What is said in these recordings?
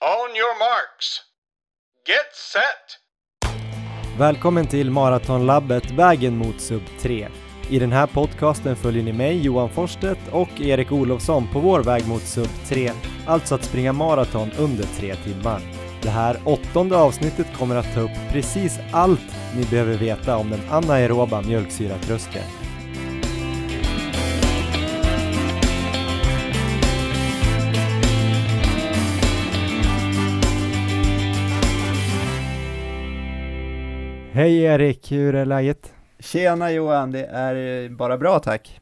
On your marks. Get set! Välkommen till Maratonlabbet Vägen mot Sub 3. I den här podcasten följer ni mig, Johan Forsstedt och Erik Olofsson på vår väg mot Sub 3, alltså att springa maraton under tre timmar. Det här åttonde avsnittet kommer att ta upp precis allt ni behöver veta om den anaeroba mjölksyratröskeln. Hej Erik, hur är läget? Tjena Johan, det är bara bra tack.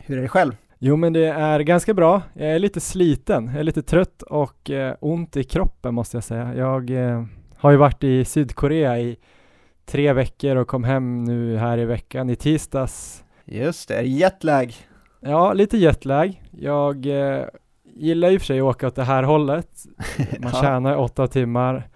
Hur är det själv? Jo men det är ganska bra. Jag är lite sliten, jag är lite trött och eh, ont i kroppen måste jag säga. Jag eh, har ju varit i Sydkorea i tre veckor och kom hem nu här i veckan i tisdags. Just det, jetlag? Ja, lite jetlag. Jag eh, gillar ju för sig att åka åt det här hållet. Man Ja. tjänar åtta timmar.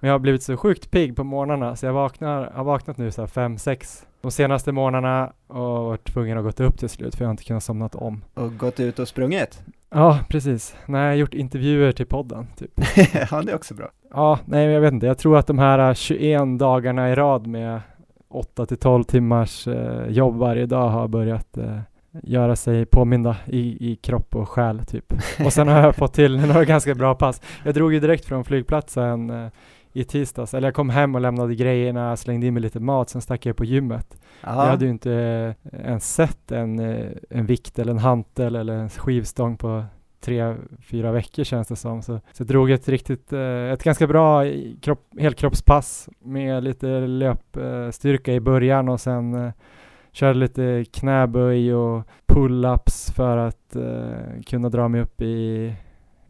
Men jag har blivit så sjukt pigg på morgnarna så jag vaknar, har vaknat nu så här fem, sex de senaste morgnarna och varit tvungen att gå upp till slut för jag har inte kunnat somnat om. Och gått ut och sprungit? Ja, precis. Nej, jag har gjort intervjuer till podden, typ. ja, det är också bra. Ja, nej, jag vet inte. Jag tror att de här eh, 21 dagarna i rad med 8 till 12 timmars eh, jobb varje dag har börjat eh, göra sig påminda i, i kropp och själ, typ. Och sen har jag fått till några ganska bra pass. Jag drog ju direkt från flygplatsen eh, i tisdags, eller jag kom hem och lämnade grejerna, slängde in mig lite mat, sen stack jag på gymmet. Jag Ja, hade ju inte eh, ens sett en, eh, en vikt eller en hantel eller en skivstång på tre, fyra veckor känns det som. Så, så jag drog ett riktigt, eh, ett ganska bra kropp, helkroppspass med lite löpstyrka i början och sen körde lite knäböj och pull-ups för att kunna dra mig upp i,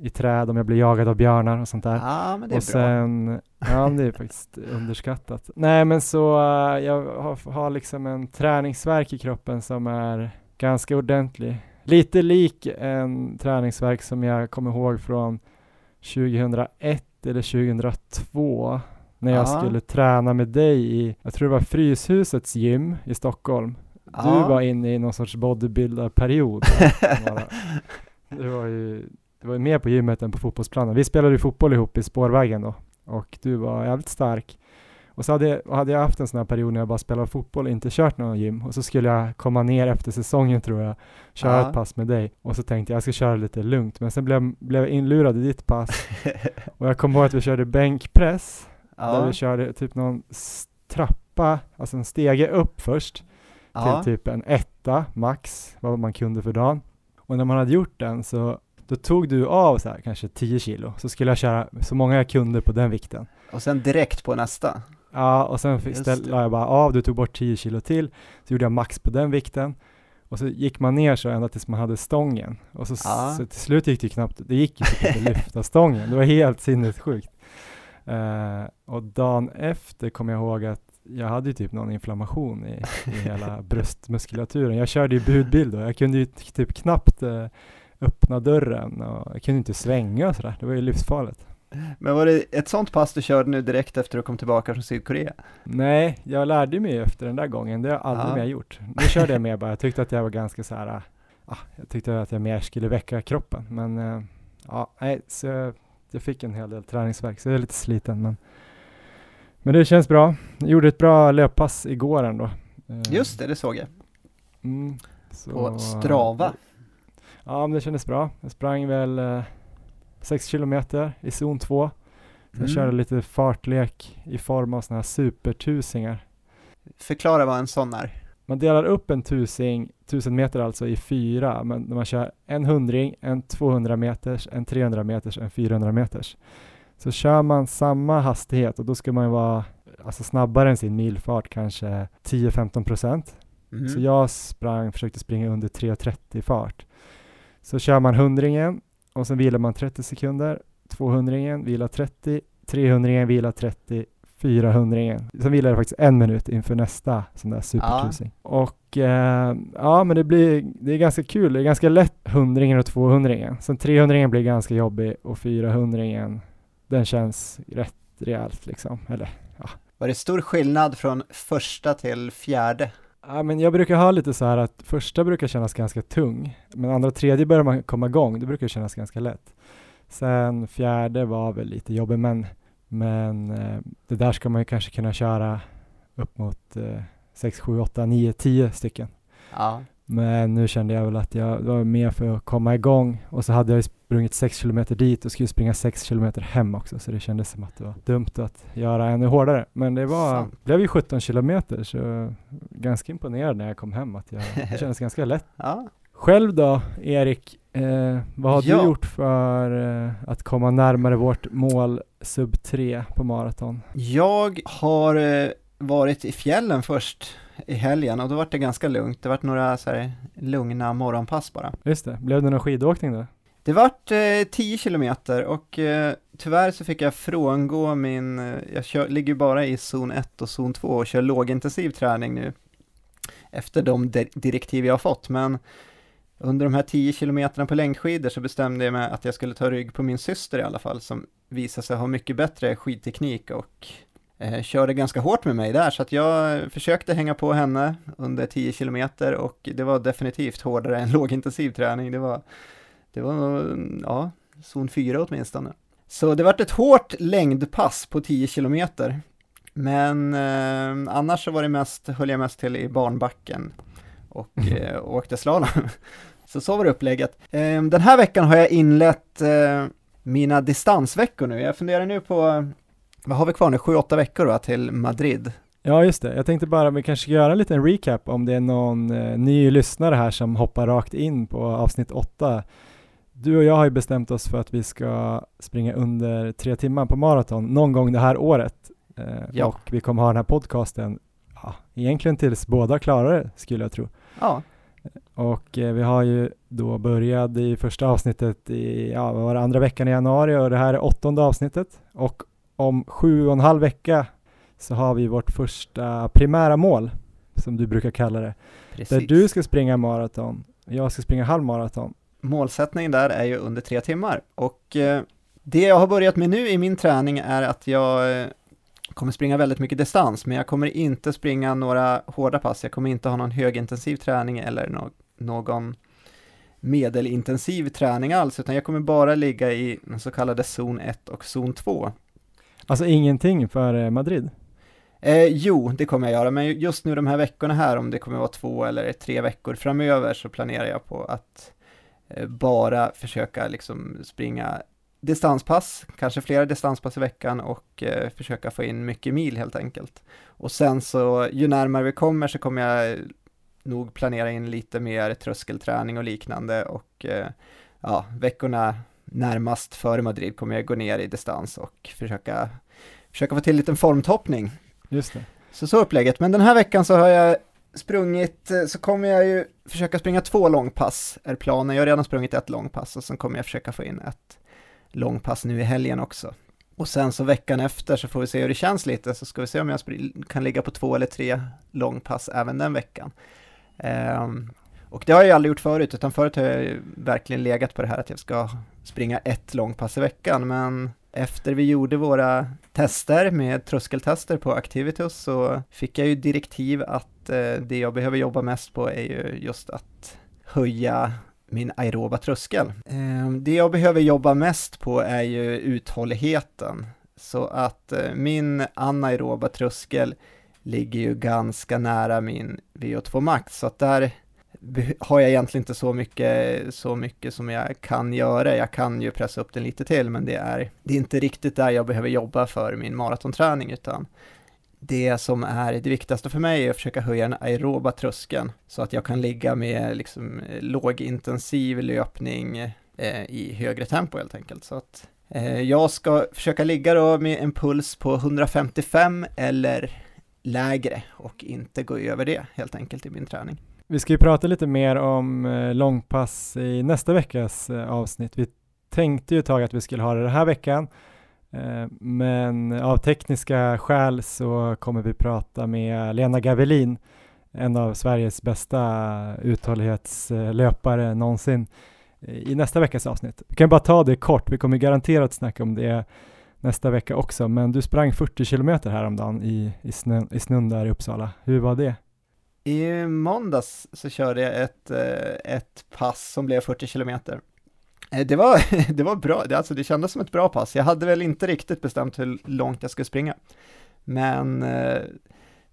i träd om jag blir jagad av björnar och sånt där. ja men det är Och bra. sen, ja det är faktiskt underskattat. Nej men så, eh, jag har, har liksom en träningsverk i kroppen som är ganska ordentlig. Lite lik en träningsverk som jag kommer ihåg från 2001 eller 2002 när jag Ja. skulle träna med dig i, jag tror det var Fryshusets gym i Stockholm. Du Ja. var inne i någon sorts bodybuilder-period. Bara. Det var ju det var mer på gymmet än på fotbollsplanen. Vi spelade ju fotboll ihop i spårvägen då och du var jävligt stark. Och så hade jag, hade jag haft en sån här period när jag bara spelade fotboll och inte kört någon gym och så skulle jag komma ner efter säsongen tror jag, köra Ja. ett pass med dig och så tänkte jag jag ska köra lite lugnt men sen blev, blev jag inlurad i ditt pass och jag kommer ihåg att vi körde bänkpress där ja. vi körde typ någon trappa, alltså en stege upp först ja. till typ en etta max, vad man kunde för dagen. Och när man hade gjort den så då tog du av så här, kanske 10 kilo, så skulle jag köra så många jag kunde på den vikten. Och sen direkt på nästa. Ja, och sen la jag bara av, du tog bort 10 kilo till, så gjorde jag max på den vikten. Och så gick man ner så ända tills man hade stången. Och så, Ja. så till slut gick det ju knappt, det gick ju typ inte att lyfta stången. Det var helt sinnessjukt. Eh, och dagen efter kom jag ihåg att jag hade ju typ någon inflammation i, i hela bröstmuskulaturen. Jag körde ju budbil då, jag kunde ju typ knappt eh, öppna dörren och jag kunde inte svänga och sådär. Det var ju livsfarligt. Men var det ett sånt pass du körde nu direkt efter att du kom tillbaka från Sydkorea? Nej, jag lärde mig efter den där gången. Det har jag aldrig Ja. mer gjort. Nu körde jag mer bara. Jag tyckte att jag var ganska så här. ah, jag tyckte att jag mer skulle väcka kroppen. Men eh, ja, nej, så jag, jag fick en hel del träningsvärk så jag är lite sliten. Men, men det känns bra. Jag gjorde ett bra löppass igår ändå. Eh, Just det, det såg jag. Mm, så, På Strava. Ja, men det kändes bra. Jag sprang väl eh, 6 kilometer i zon 2. Så jag Mm. körde lite fartlek i form av sådana här supertusingar. Förklara vad en sån är. Man delar upp en tusing, tusen meter alltså i fyra, men när man kör en hundring, en 200 meters, en 300 meters, en 400 meters. Så kör man samma hastighet och då ska man ju vara alltså snabbare än sin milfart, kanske 10-15 procent. Mm. Så jag sprang, försökte springa under 3.30 fart. Så kör man hundringen och sen vilar man 30 sekunder, 200-ringen, vila 30, 300-ringen, vila 30, 400-ringen. Sen vilar jag faktiskt en minut inför nästa sån där supertusing. Och eh, ja, men det blir, det är ganska kul. Det är ganska lätt hundringen och 200-ringen. Sen 300-ringen blir ganska jobbig och 400-ringen, den känns rätt rejält liksom. Eller Var det stor skillnad från första till fjärde? Ja, men jag brukar ha lite så här att första brukar kännas ganska tung, men andra och tredje börjar man komma igång, det brukar kännas ganska lätt. Sen fjärde var väl lite jobbig men, men eh, det där ska man ju kanske kunna köra upp mot eh, 6, 7, 8, 9, 10 stycken. Ja, men nu kände jag väl att jag var med för att komma igång och så hade jag sprungit 6 kilometer dit och skulle springa 6 kilometer hem också så det kändes som att det var dumt att göra ännu hårdare. Men det var, Sant. blev ju 17 kilometer så ganska imponerad när jag kom hem att jag, det kändes ganska lätt. ja. Själv då, Erik, eh, vad har Ja. du gjort för eh, att komma närmare vårt mål sub 3 på maraton? Jag har eh, varit i fjällen först i helgen och då var det ganska lugnt. Det var några så här lugna morgonpass bara. Just det, blev det någon skidåkning då? Det vart eh, 10 kilometer och eh, tyvärr så fick jag frångå min, eh, jag kör, ligger bara i zon 1 och zon 2 och kör lågintensiv träning nu efter de di- direktiv jag har fått, men under de här 10 kilometerna på längdskidor så bestämde jag mig att jag skulle ta rygg på min syster i alla fall, som visade sig ha mycket bättre skidteknik och eh, körde ganska hårt med mig där, så att jag försökte hänga på henne under 10 kilometer och det var definitivt hårdare än lågintensiv träning. Det var, det var, ja, zon 4 åtminstone. Så det vart ett hårt längdpass på 10 kilometer. Men eh, annars så var det mest, höll jag mest till i barnbacken och eh, åkte slalom. Så så var det upplägget. Eh, den här veckan har jag inlett eh, mina distansveckor nu. Jag funderar nu på, vad har vi kvar nu, 7-8 veckor va, till Madrid. Ja, just det. Jag tänkte bara vi kanske göra en liten recap om det är någon eh, ny lyssnare här som hoppar rakt in på avsnitt 8. Du och jag har ju bestämt oss för att vi ska springa under tre timmar på maraton någon gång det här året. Eh, Ja. Och vi kommer ha den här podcasten, ja, egentligen tills båda klarar det skulle jag tro. Ja, Och eh, vi har ju då börjat i första avsnittet i, ja, vad var det, andra veckan i januari och det här är åttonde avsnittet. Och om sju och en halv vecka så har vi vårt första primära mål, som du brukar kalla det. precis. Där du ska springa maraton, och jag ska springa halvmaraton. målsättningen där är ju under tre timmar. Och eh, det jag har börjat med nu i min träning är att jag eh, kommer springa väldigt mycket distans, men jag kommer inte springa några hårda pass. Jag kommer inte ha någon högintensiv träning eller nå- någon medelintensiv träning alls, utan jag kommer bara ligga i den så kallade zon 1 och zon 2. Alltså ingenting för eh, Madrid. Eh, jo, det kommer jag göra, men just nu de här veckorna här, om det kommer vara två eller tre veckor framöver, så planerar jag på att eh, bara försöka liksom springa distanspass, kanske flera distanspass i veckan och eh, försöka få in mycket mil helt enkelt. Och sen så, ju närmare vi kommer så kommer jag eh, nog planera in lite mer tröskelträning och liknande och eh, ja, veckorna närmast före Madrid kommer jag gå ner i distans och försöka, försöka få till en liten formtoppning. Just det. Så så upplägget, men den här veckan så har jag sprungit, eh, så kommer jag ju försöka springa två långpass, är planen. Jag har redan sprungit ett långpass och sen kommer jag försöka få in ett långpass nu i helgen också. Och sen så veckan efter så får vi se hur det känns lite, så ska vi se om jag kan ligga på två eller tre långpass även den veckan. Ehm, och det har jag aldrig gjort förut, utan förut har jag verkligen legat på det här att jag ska springa ett långpass i veckan, men efter vi gjorde våra tester med tröskeltester på Activitus så fick jag ju direktiv att eh, det jag behöver jobba mest på är ju just att höja min aeroba tröskel. Eh, det jag behöver jobba mest på är ju uthålligheten. Så att eh, min anaeroba tröskel ligger ju ganska nära min VO2 max, så att där har jag egentligen inte så mycket, så mycket som jag kan göra. Jag kan ju pressa upp den lite till, men det är, det är inte riktigt där jag behöver jobba för min maratonträning, utan det som är det viktigaste för mig är att försöka höja den aeroba tröskeln så att jag kan ligga med liksom lågintensiv löpning eh, i högre tempo helt enkelt. Så att eh, jag ska försöka ligga då med en puls på 155 eller lägre och inte gå över det helt enkelt i min träning. Vi ska ju prata lite mer om eh, långpass i nästa veckas eh, avsnitt. Vi tänkte ju ett tag att vi skulle ha det den här veckan, eh, men av tekniska skäl så kommer vi prata med Lena Gavelin, en av Sveriges bästa uthållighetslöpare någonsin, i nästa veckas avsnitt. Vi kan bara ta det kort, vi kommer garanterat snacka om det nästa vecka också, men du sprang 40 kilometer häromdagen i, i, snön, i snön där i Uppsala. Hur var det? I måndags så körde jag ett, eh, ett pass som blev 40 kilometer. Eh, det var, det var bra, det, alltså, det kändes som ett bra pass. Jag hade väl inte riktigt bestämt hur långt jag skulle springa. Men eh,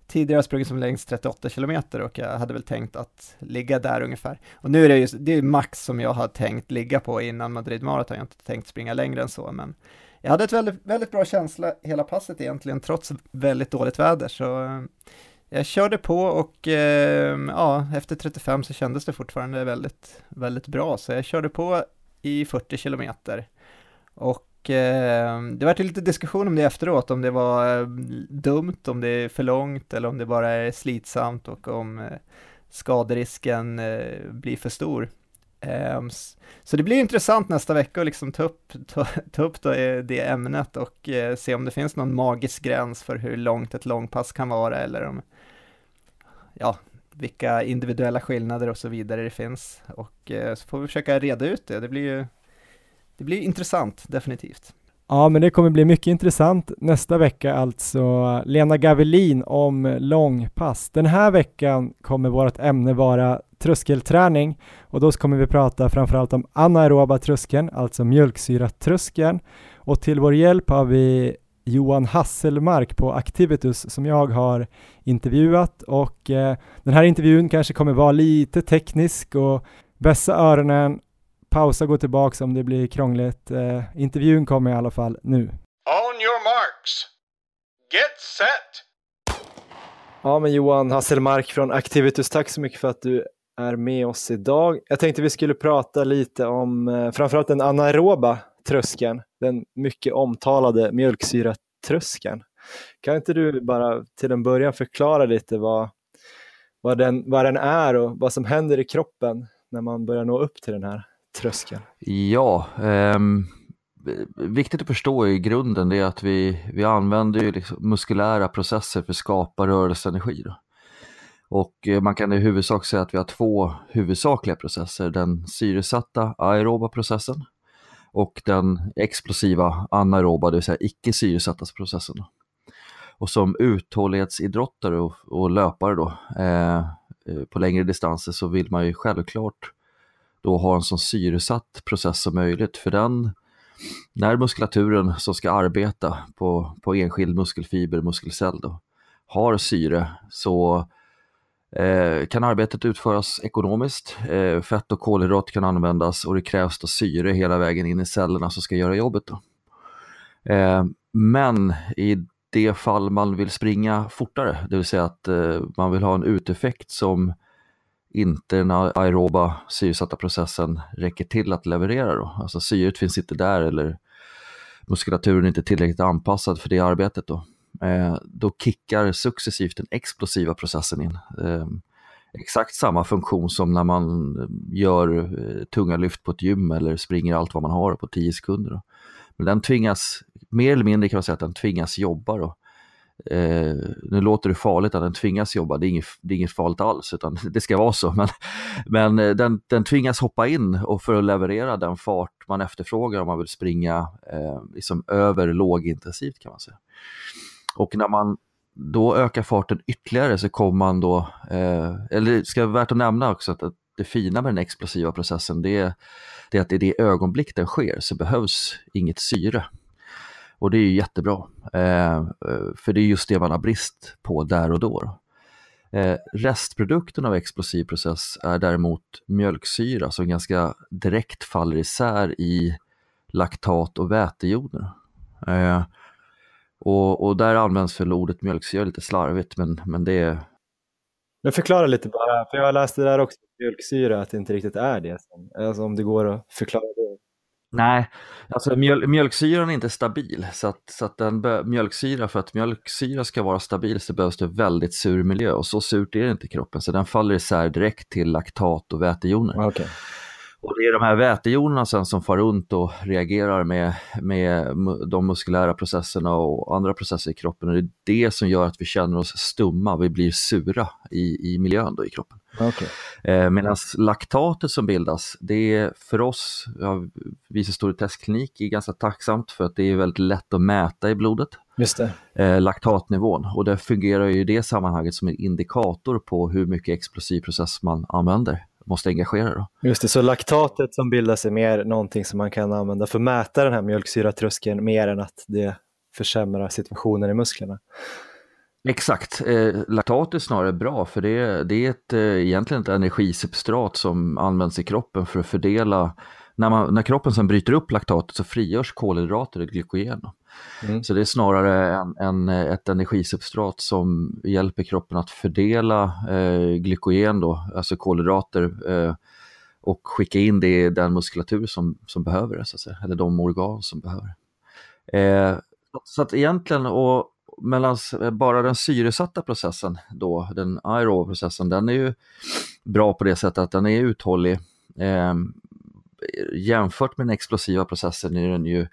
tidigare har jag sprungit som längst 38 kilometer och jag hade väl tänkt att ligga där ungefär. Och nu är det ju det är max som jag har tänkt ligga på innan Madrid Marathon. Jag har inte tänkt springa längre än så, men jag hade ett väldigt, väldigt bra känsla hela passet egentligen, trots väldigt dåligt väder. Så eh, jag körde på och eh, ja, efter 35 så kändes det fortfarande väldigt, väldigt bra. Så jag körde på i 40 kilometer. Och eh, det var lite diskussion om det efteråt, om det var eh, dumt, om det är för långt eller om det bara är slitsamt och om eh, skaderisken eh, blir för stor. Ehm, så det blir intressant nästa vecka att liksom ta upp, ta, ta upp då, eh, det ämnet och eh, se om det finns någon magisk gräns för hur långt ett långpass kan vara eller om, ja, vilka individuella skillnader och så vidare det finns. Och eh, så får vi försöka reda ut det. Det blir ju det blir intressant, definitivt. Ja, men det kommer bli mycket intressant nästa vecka alltså. Lena Gavelin om långpass. Den här veckan kommer vårt ämne vara tröskelträning och då kommer vi prata framförallt om anaeroba tröskeln, alltså mjölksyratröskeln. Och till vår hjälp har vi Johan Hasselmark på Activitus som jag har intervjuat och eh, den här intervjun kanske kommer vara lite teknisk och vässa öronen pausa, gå tillbaks om det blir krångligt. Eh, intervjun kommer i alla fall nu. On your marks. Get set. Ja, men Johan Hasselmark från Activitus, tack så mycket för att du är med oss idag. Jag tänkte vi skulle prata lite om eh, framförallt den anaeroba tröskeln, den mycket omtalade mjölksyratröskeln. Kan inte du bara till en början förklara lite vad, vad, den, vad den är och vad som händer i kroppen när man börjar nå upp till den här tröskeln? Ja, um viktigt att förstå i grunden det är att vi, vi använder ju liksom muskulära processer för att skapa rörelseenergi. Då. Och eh, man kan i huvudsak säga att vi har två huvudsakliga processer, den syresatta aeroba processen och den explosiva anaeroba, det vill säga icke syresatta processen. Och som uthållighetsidrottare och, och löpare då, eh, eh, på längre distanser så vill man ju självklart då ha en så syresatt process som möjligt för den när muskulaturen som ska arbeta på, på enskild muskelfiber, muskelcell då, har syre så Eh, kan arbetet utföras ekonomiskt. Eh, fett och kolhydrat kan användas och det krävs då syre hela vägen in i cellerna som ska göra jobbet. Då. Eh, men i det fall man vill springa fortare, det vill säga att eh, man vill ha en uteffekt som inte den aeroba syresatta processen räcker till att leverera. Då. Alltså syret finns inte där eller muskulaturen är inte tillräckligt anpassad för det arbetet. Då, Eh, då kickar successivt den explosiva processen in. Eh, exakt samma funktion som när man eh, gör eh, tunga lyft på ett gym eller springer allt vad man har på 10 sekunder. Då. Men den tvingas, mer eller mindre kan man säga att den tvingas jobba. Då. Eh, nu låter det farligt att den tvingas jobba, det är inget, det är inget farligt alls, utan det ska vara så. Men, men eh, den, den tvingas hoppa in och för att leverera den fart man efterfrågar om man vill springa eh, liksom över lågintensivt kan man säga. Och när man då ökar farten ytterligare så kommer man då, eh, eller det ska vara värt att nämna också att det fina med den explosiva processen det är, det är att i det ögonblick den sker så behövs inget syre. Och det är ju jättebra, eh, för det är just det man har brist på där och då. Eh, restprodukten av explosiv process är däremot mjölksyra som ganska direkt faller isär i laktat och vätejoner. Eh, och, och där används väl ordet mjölksyra lite slarvigt, men, men det är... Men förklara lite bara, för jag läste där också, mjölksyra, att det inte riktigt är det. Alltså om det går att förklara det. Nej, alltså mjöl, mjölksyran är inte stabil. Så att, så att den mjölksyra, för att mjölksyra ska vara stabil så behövs det väldigt sur miljö och så surt är det inte i kroppen. Så den faller isär direkt till laktat och vätejoner. Okay. Och det är de här vätejonerna sen som far runt och reagerar med, med de muskulära processerna och andra processer i kroppen. Och det är det som gör att vi känner oss stumma, vi blir sura i, i miljön då i kroppen. Okay. Eh, Medan laktatet som bildas, det är för oss, ja, vi som står i testklinik, är ganska tacksamt för att det är väldigt lätt att mäta i blodet. Just. Eh, laktatnivån och det fungerar ju i det sammanhanget som en indikator på hur mycket explosiv process man använder. Måste engagera. Då. Just det, så laktatet som bildas är mer någonting som man kan använda för att mäta den här mjölksyratröskeln mer än att det försämrar situationen i musklerna. Exakt, eh, laktat är snarare bra för det, det är ett, eh, egentligen ett energisubstrat som används i kroppen för att fördela när, man, när kroppen sen bryter upp laktatet så frigörs kolhydrater och glykogen. Mm. Så det är snarare en, en, ett energisubstrat som hjälper kroppen att fördela eh, glykogen, då, alltså kolhydrater, eh, och skicka in det i den muskulatur som, som behöver det, så att säga, eller de organ som behöver eh, Så att egentligen, och mellan bara den syresatta processen, då, den aeroba processen, den är ju bra på det sättet att den är uthållig. Eh, jämfört med den explosiva processen är den ju,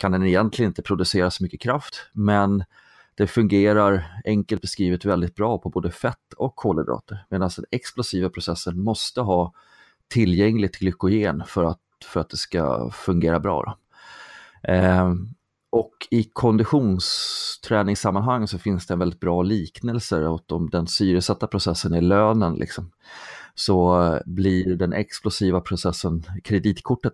kan den egentligen inte producera så mycket kraft, men det fungerar enkelt beskrivet väldigt bra på både fett och kolhydrater. Medan den explosiva processen måste ha tillgängligt glykogen för att, för att det ska fungera bra. Eh, och i konditionsträningssammanhang så finns det en väldigt bra liknelse åt om den syresatta processen är lönen. Liksom så blir den explosiva processen kreditkortet.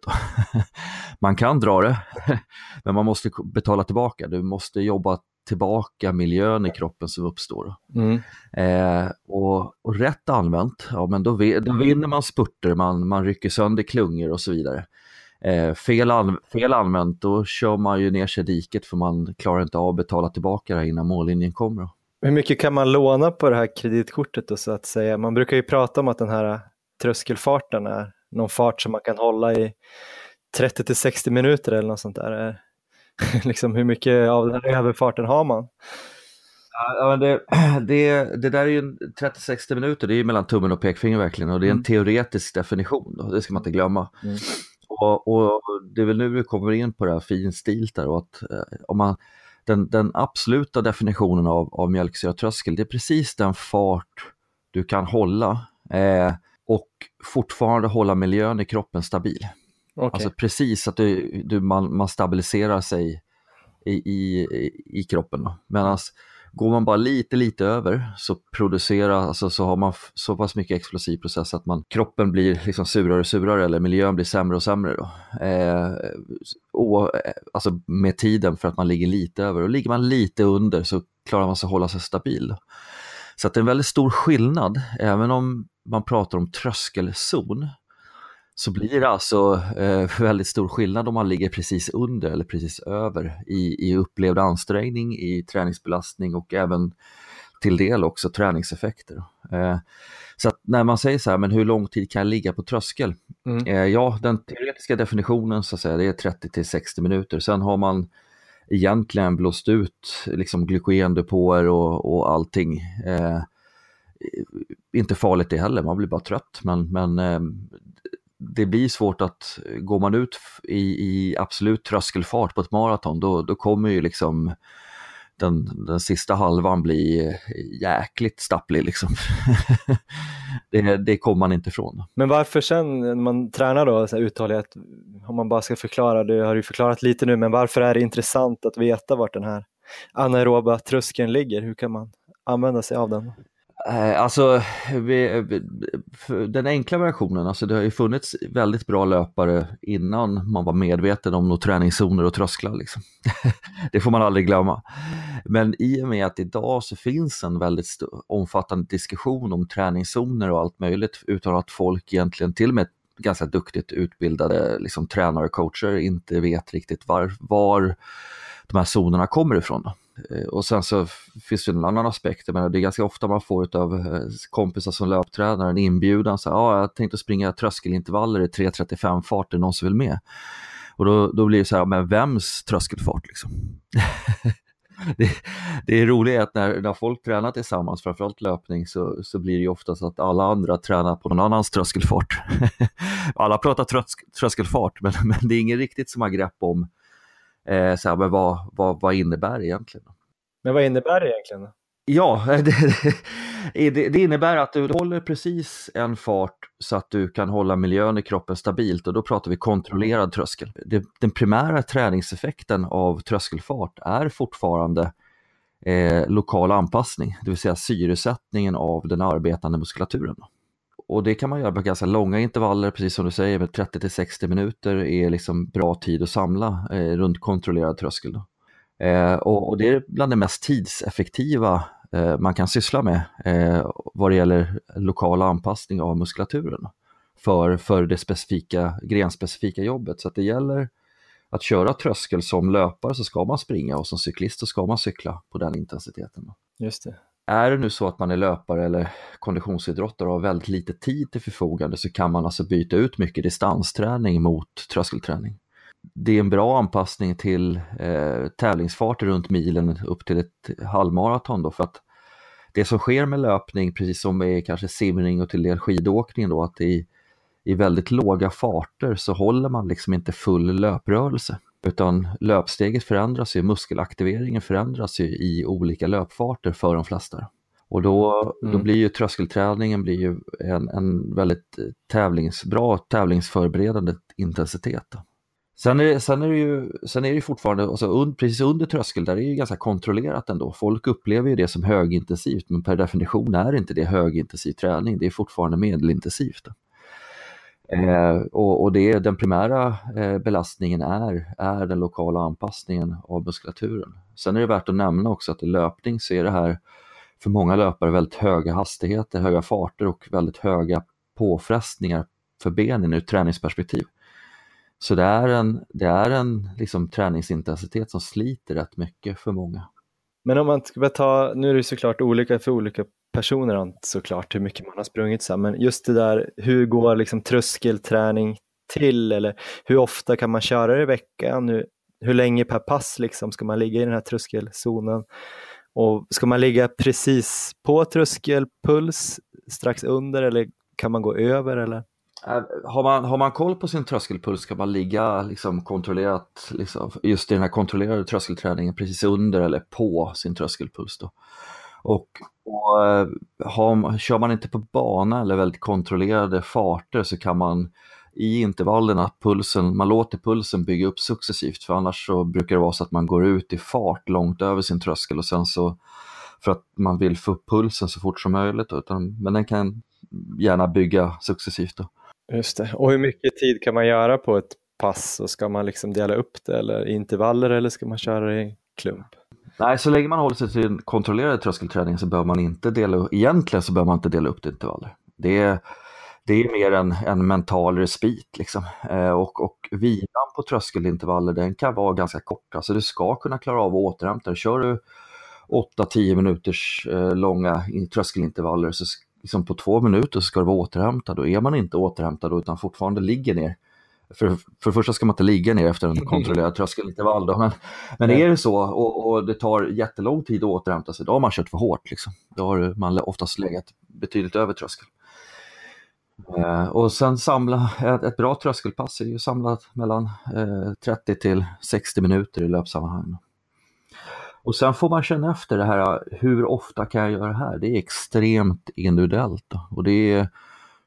Man kan dra det, men man måste betala tillbaka. Du måste jobba tillbaka miljön i kroppen som uppstår. Mm. Eh, och, och, rätt använt, ja men då, då vinner man spurter, man, man rycker sönder klungor och så vidare. Eh, fel, an, fel använt, då kör man ju ner sig i diket för man klarar inte av att betala tillbaka det innan mållinjen kommer. Hur mycket kan man låna på det här kreditkortet då, så att säga? Man brukar ju prata om att den här tröskelfarten är någon fart som man kan hålla i 30 till 60 minuter eller något sånt där. liksom, hur mycket av den här överfarten har man? Ja, det, det, det där är ju 30-60 minuter, det är ju mellan tummen och pekfinger verkligen och det är en mm. teoretisk definition, då, det ska man inte glömma. Mm. Och, och, det är väl nu vi kommer in på det här finstilta och att eh, om man den, den absoluta definitionen av, av mjölksyratröskel, det är precis den fart du kan hålla eh, och fortfarande hålla miljön i kroppen stabil. Okay. Alltså precis att du, du, man, man stabiliserar sig i, i, i kroppen. Medan Går man bara lite, lite över så producerar, alltså så har man så pass mycket explosiv process att man, kroppen blir liksom surare och surare eller miljön blir sämre och sämre. Då. Eh, och, eh, alltså med tiden för att man ligger lite över och ligger man lite under så klarar man sig att hålla sig stabil. Så att det är en väldigt stor skillnad, även om man pratar om tröskelzon så blir det alltså eh, väldigt stor skillnad om man ligger precis under eller precis över i, i upplevd ansträngning, i träningsbelastning och även till del också träningseffekter. Eh, så när man säger så här, men hur lång tid kan jag ligga på tröskel? Mm. Eh, ja, den teoretiska definitionen så att säga, det är 30 till 60 minuter. Sen har man egentligen blåst ut liksom glykogendepåer och, och allting. Eh, inte farligt det heller, man blir bara trött. Men, men eh, det blir svårt att, går man ut i, i absolut tröskelfart på ett maraton, då, då kommer ju liksom den, den sista halvan bli jäkligt stapplig. Liksom. det, det kommer man inte ifrån. Men varför sen när man tränar då, så här uthållighet, om man bara ska förklara, du har ju förklarat lite nu, men varför är det intressant att veta vart den här anaeroba tröskeln ligger? Hur kan man använda sig av den? Eh, alltså, vi, eh, den enkla versionen, alltså det har ju funnits väldigt bra löpare innan man var medveten om några träningszoner och trösklar. Liksom. det får man aldrig glömma. Men i och med att idag så finns en väldigt omfattande diskussion om träningszoner och allt möjligt utan att folk egentligen, till och med ganska duktigt utbildade liksom, tränare och coacher inte vet riktigt var, var de här zonerna kommer ifrån. Eh, och sen så finns det en annan aspekt, men det är ganska ofta man får av eh, kompisar som löptränare en inbjudan, så ja, jag tänkte springa tröskelintervaller i 3.35 fart, är någon som vill med? Och då, då blir det så här, men vems tröskelfart liksom? det, det är roligt att när, när folk tränar tillsammans, framförallt löpning, så, så blir det ju oftast att alla andra tränar på någon annans tröskelfart. alla pratar trösk, tröskelfart, men, men det är ingen riktigt som har grepp om Eh, så här, men vad, vad, vad innebär det egentligen? Men vad innebär det egentligen? Ja, det, det, det, innebär att du håller precis en fart så att du kan hålla miljön i kroppen stabilt och då pratar vi kontrollerad tröskel. Det, den primära träningseffekten av tröskelfart är fortfarande eh, lokal anpassning, det vill säga syresättningen av den arbetande muskulaturen och det kan man göra på ganska långa intervaller, precis som du säger, med 30 till 60 minuter är liksom bra tid att samla eh, runt kontrollerad tröskel. Då. Eh, och, och, det är bland det mest tidseffektiva eh, man kan syssla med eh, vad det gäller lokal anpassning av muskulaturen för, för det specifika, grenspecifika jobbet. Så att det gäller att köra tröskel som löpare så ska man springa och som cyklist så ska man cykla på den intensiteten. Just det. Är det nu så att man är löpare eller konditionsidrottare och har väldigt lite tid till förfogande så kan man alltså byta ut mycket distansträning mot tröskelträning. Det är en bra anpassning till eh, tävlingsfart runt milen upp till ett halvmaraton då för att det som sker med löpning, precis som med kanske simning och till del skidåkning då, att i, i väldigt låga farter så håller man liksom inte full löprörelse. Utan löpsteget förändras ju, muskelaktiveringen förändras ju i olika löpfarter för de flesta. Och då, mm. då blir ju tröskelträningen blir ju en, en väldigt tävlings, bra tävlingsförberedande intensitet. Sen är, sen är det ju sen är det fortfarande, alltså un, precis under tröskel, där är det ju ganska kontrollerat ändå. Folk upplever ju det som högintensivt, men per definition är inte det högintensiv träning, det är fortfarande medelintensivt. Eh, och, och det, den primära eh, belastningen är, är den lokala anpassningen av muskulaturen. Sen är det värt att nämna också att i löpning så är det här för många löpare väldigt höga hastigheter, höga farter och väldigt höga påfrestningar för benen ur träningsperspektiv. Så det är en, det är en liksom, träningsintensitet som sliter rätt mycket för många. Men om man ska ta, nu är det såklart olika för olika personer såklart hur mycket man har sprungit så men just det där hur går liksom tröskelträning till eller hur ofta kan man köra det i veckan? Hur, hur länge per pass liksom ska man ligga i den här tröskelzonen? Och ska man ligga precis på tröskelpuls strax under eller kan man gå över eller? Äh, har man, har man koll på sin tröskelpuls kan man ligga liksom kontrollerat, liksom, just i den här kontrollerade tröskelträningen precis under eller på sin tröskelpuls. Då. Och, och har, kör man inte på bana eller väldigt kontrollerade farter så kan man i intervallerna pulsen, man låter pulsen bygga upp successivt för annars så brukar det vara så att man går ut i fart långt över sin tröskel och sen så för att man vill få upp pulsen så fort som möjligt. Utan, men den kan gärna bygga successivt. Då. Just det. Och hur mycket tid kan man göra på ett pass? Och ska man liksom dela upp det eller i intervaller eller ska man köra det i klump? Nej, så länge man håller sig till kontrollerad tröskelträning så behöver man inte dela, egentligen så behöver man inte dela upp det i intervaller. Det är, det är mer en, en mental respit liksom. Eh, och, och vilan på tröskelintervaller den kan vara ganska kort, alltså du ska kunna klara av att återhämta dig. Kör du 8-10 minuters eh, långa tröskelintervaller så liksom på två minuter så ska du vara återhämtad och är man inte återhämtad utan fortfarande ligger ner för, för det första ska man inte ligga ner efter en kontrollerad tröskelintervall. Då, men, men är det så och, och, det tar jättelång tid att återhämta sig, då har man kört för hårt. Liksom. Då har man oftast legat betydligt över tröskeln. Eh, och sen samla, ett, ett, bra tröskelpass är ju samlat mellan eh, 30 till 60 minuter i löpsammanhang. Och sen får man känna efter det här, hur ofta kan jag göra det här? Det är extremt individuellt. Då. Och det är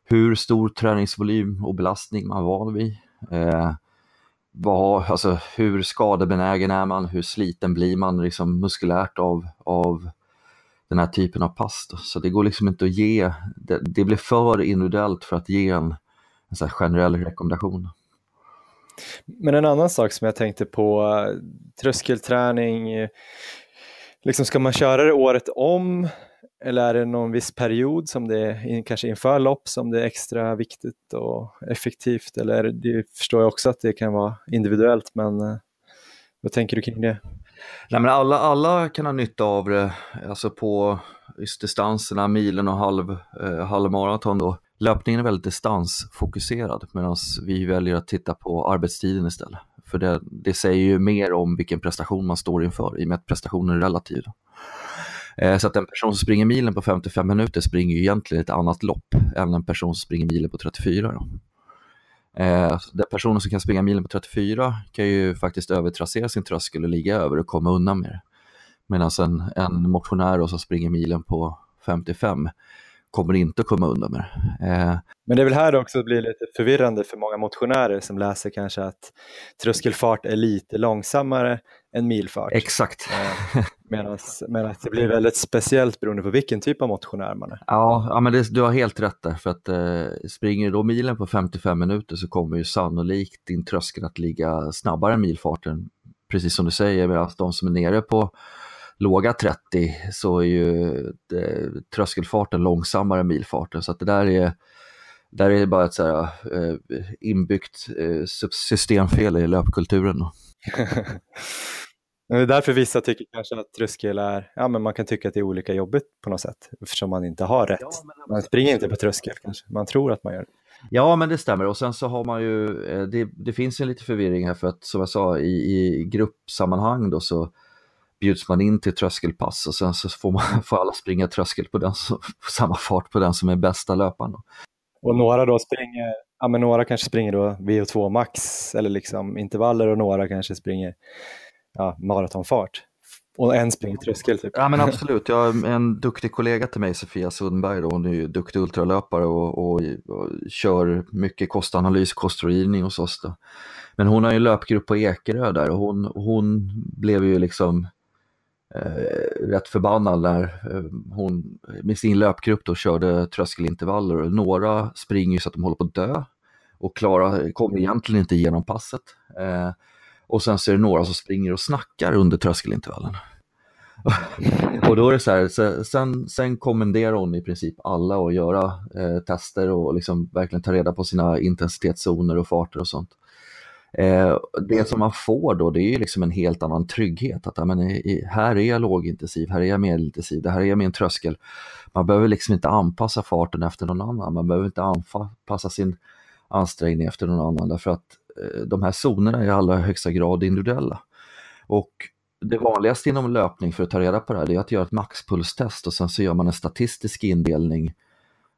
hur stor träningsvolym och belastning man är van vid. Eh, vad, alltså, hur skadebenägen är man? Hur sliten blir man liksom muskulärt av, av den här typen av pass? Då? Så det går liksom inte att ge, det, det blir för individuellt för att ge en, en så generell rekommendation. Men en annan sak som jag tänkte på, eh, tröskelträning, eh, liksom ska man köra det året om eller är det någon viss period som det är, kanske inför lopp som det är extra viktigt och effektivt? Eller det förstår jag också att det kan vara individuellt, men eh, vad tänker du kring det? Nej, men alla, alla kan ha nytta av det, alltså på just distanserna, milen och halv, eh, halvmaraton. Då. Löpningen är väldigt distansfokuserad medan vi väljer att titta på arbetstiden istället. För det, det säger ju mer om vilken prestation man står inför i och med att prestationen är relativ. Eh, så att en person som springer milen på 55 minuter springer ju egentligen ett annat lopp än en person som springer milen på 34. Då. Eh, den personen som kan springa milen på 34 kan ju faktiskt övertrassera sin tröskel och ligga över och komma undan med det. Medan en, en motionär som springer milen på 55 kommer inte att komma undan med det. Eh, Men det är väl här det också blir lite förvirrande för många motionärer som läser kanske att tröskelfart är lite långsammare en milfart. Exakt. Medan det blir väldigt speciellt beroende på vilken typ av motionär man är. Ja, ja men det, du har helt rätt där. För att eh, springer du då milen på 55 minuter så kommer ju sannolikt din tröskel att ligga snabbare än milfarten. Precis som du säger, medan de som är nere på låga 30 så är ju det, tröskelfarten långsammare än milfarten. Så att det där är, där är bara ett så här, eh, inbyggt eh, systemfel i löpkulturen. Det är därför vissa tycker kanske att tröskel är, ja men man kan tycka att det är olika jobbigt på något sätt eftersom man inte har rätt. Man springer inte på tröskel kanske, man tror att man gör det. Ja, men det stämmer och sen så har man ju, eh, det, det finns ju lite förvirring här för att som jag sa i, i gruppsammanhang då så bjuds man in till tröskelpass och sen så får, man, får alla springa tröskel på, den som, på samma fart på den som är bästa löparen. Och några då springer, ja men några kanske springer då VO2 max eller liksom intervaller och några kanske springer ja, maratonfart. Och en springer tröskel. Typ. Ja men absolut, jag har en duktig kollega till mig, Sofia Sundberg, då. hon är ju duktig ultralöpare och, och, och kör mycket kostanalys, kostrådgivning hos oss. Då. Men hon har ju löpgrupp på Ekerö där och hon, hon blev ju liksom eh, rätt förbannad när eh, hon med sin löpgrupp då körde tröskelintervaller. och Några springer ju så att de håller på att dö och Klara kommer egentligen inte igenom passet. Eh, och sen så är det några som springer och snackar under tröskelintervallen. och då är det så här, sen, sen kommenderar hon i princip alla att göra eh, tester och liksom verkligen ta reda på sina intensitetszoner och farter och sånt. Eh, det som man får då det är ju liksom en helt annan trygghet. Att men, i, här är jag lågintensiv, här är jag medelintensiv, det här är min tröskel. Man behöver liksom inte anpassa farten efter någon annan, man behöver inte anpassa sin ansträngning efter någon annan därför att Eh, de här zonerna är i allra högsta grad individuella. Och det vanligaste inom löpning för att ta reda på det här är att göra ett maxpulstest och sen så gör man en statistisk indelning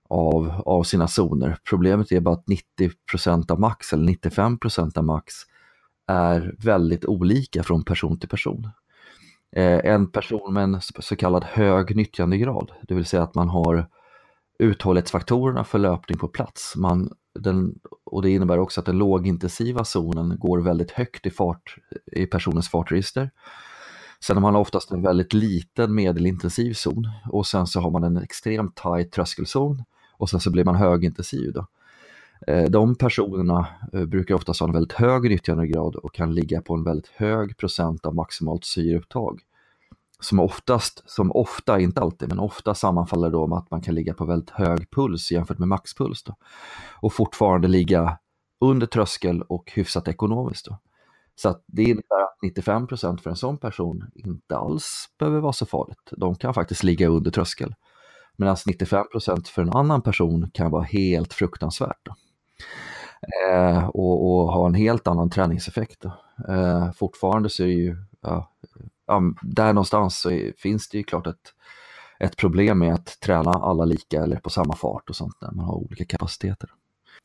av, av sina zoner. Problemet är bara att 90% av max eller 95% av max är väldigt olika från person till person. Eh, en person med en så kallad hög nyttjandegrad, det vill säga att man har uthållighetsfaktorerna för löpning på plats. Man, den, och det innebär också att den lågintensiva zonen går väldigt högt i, fart, i personens fartregister. Sen har man oftast en väldigt liten medelintensiv zon och sen så har man en extremt tight tröskelzon och sen så blir man högintensiv. Då. Eh, de personerna eh, brukar oftast ha en väldigt hög nyttjandegrad och kan ligga på en väldigt hög procent av maximalt syreupptag. Som oftast, som ofta, inte alltid, men ofta sammanfaller då med att man kan ligga på väldigt hög puls jämfört med maxpuls. Då. Och fortfarande ligga under tröskel och hyfsat ekonomiskt. Då. Så att det innebär att 95% för en sån person inte alls behöver vara så farligt. De kan faktiskt ligga under tröskel. Medan 95% för en annan person kan vara helt fruktansvärt. Eh, och, och, ha en helt annan träningseffekt. Eh, fortfarande så är ju, ja, ja, där någonstans så är, finns det ju klart ett, ett problem med att träna alla lika eller på samma fart och sånt när man har olika kapaciteter.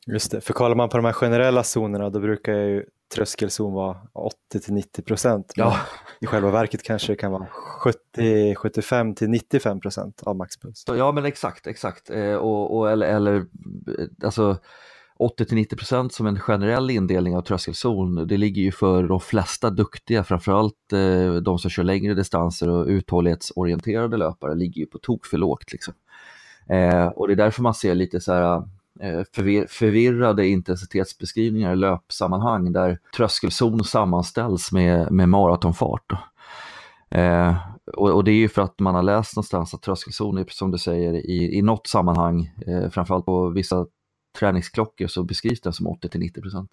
Just det, för kollar man på de här generella zonerna då brukar ju tröskelzon vara 80 till 90 procent. Ja. I själva verket kanske det kan vara 70, 75 till 95 procent av maxpuls. Ja men exakt, exakt. Eh, och, och, eller, eller alltså 80-90 procent som en generell indelning av tröskelzon, det ligger ju för de flesta duktiga, framförallt eh, de som kör längre distanser och uthållighetsorienterade löpare, ligger ju på tok för lågt. Liksom. Eh, och det är därför man ser lite så här Eh, förvir förvirrade intensitetsbeskrivningar i löpsammanhang där tröskelzon sammanställs med, med maratonfart. Eh, och, och, det är ju för att man har läst någonstans att tröskelzon är, som du säger, i, i något sammanhang, eh, framförallt på vissa träningsklockor så beskrivs den som 80-90 procent.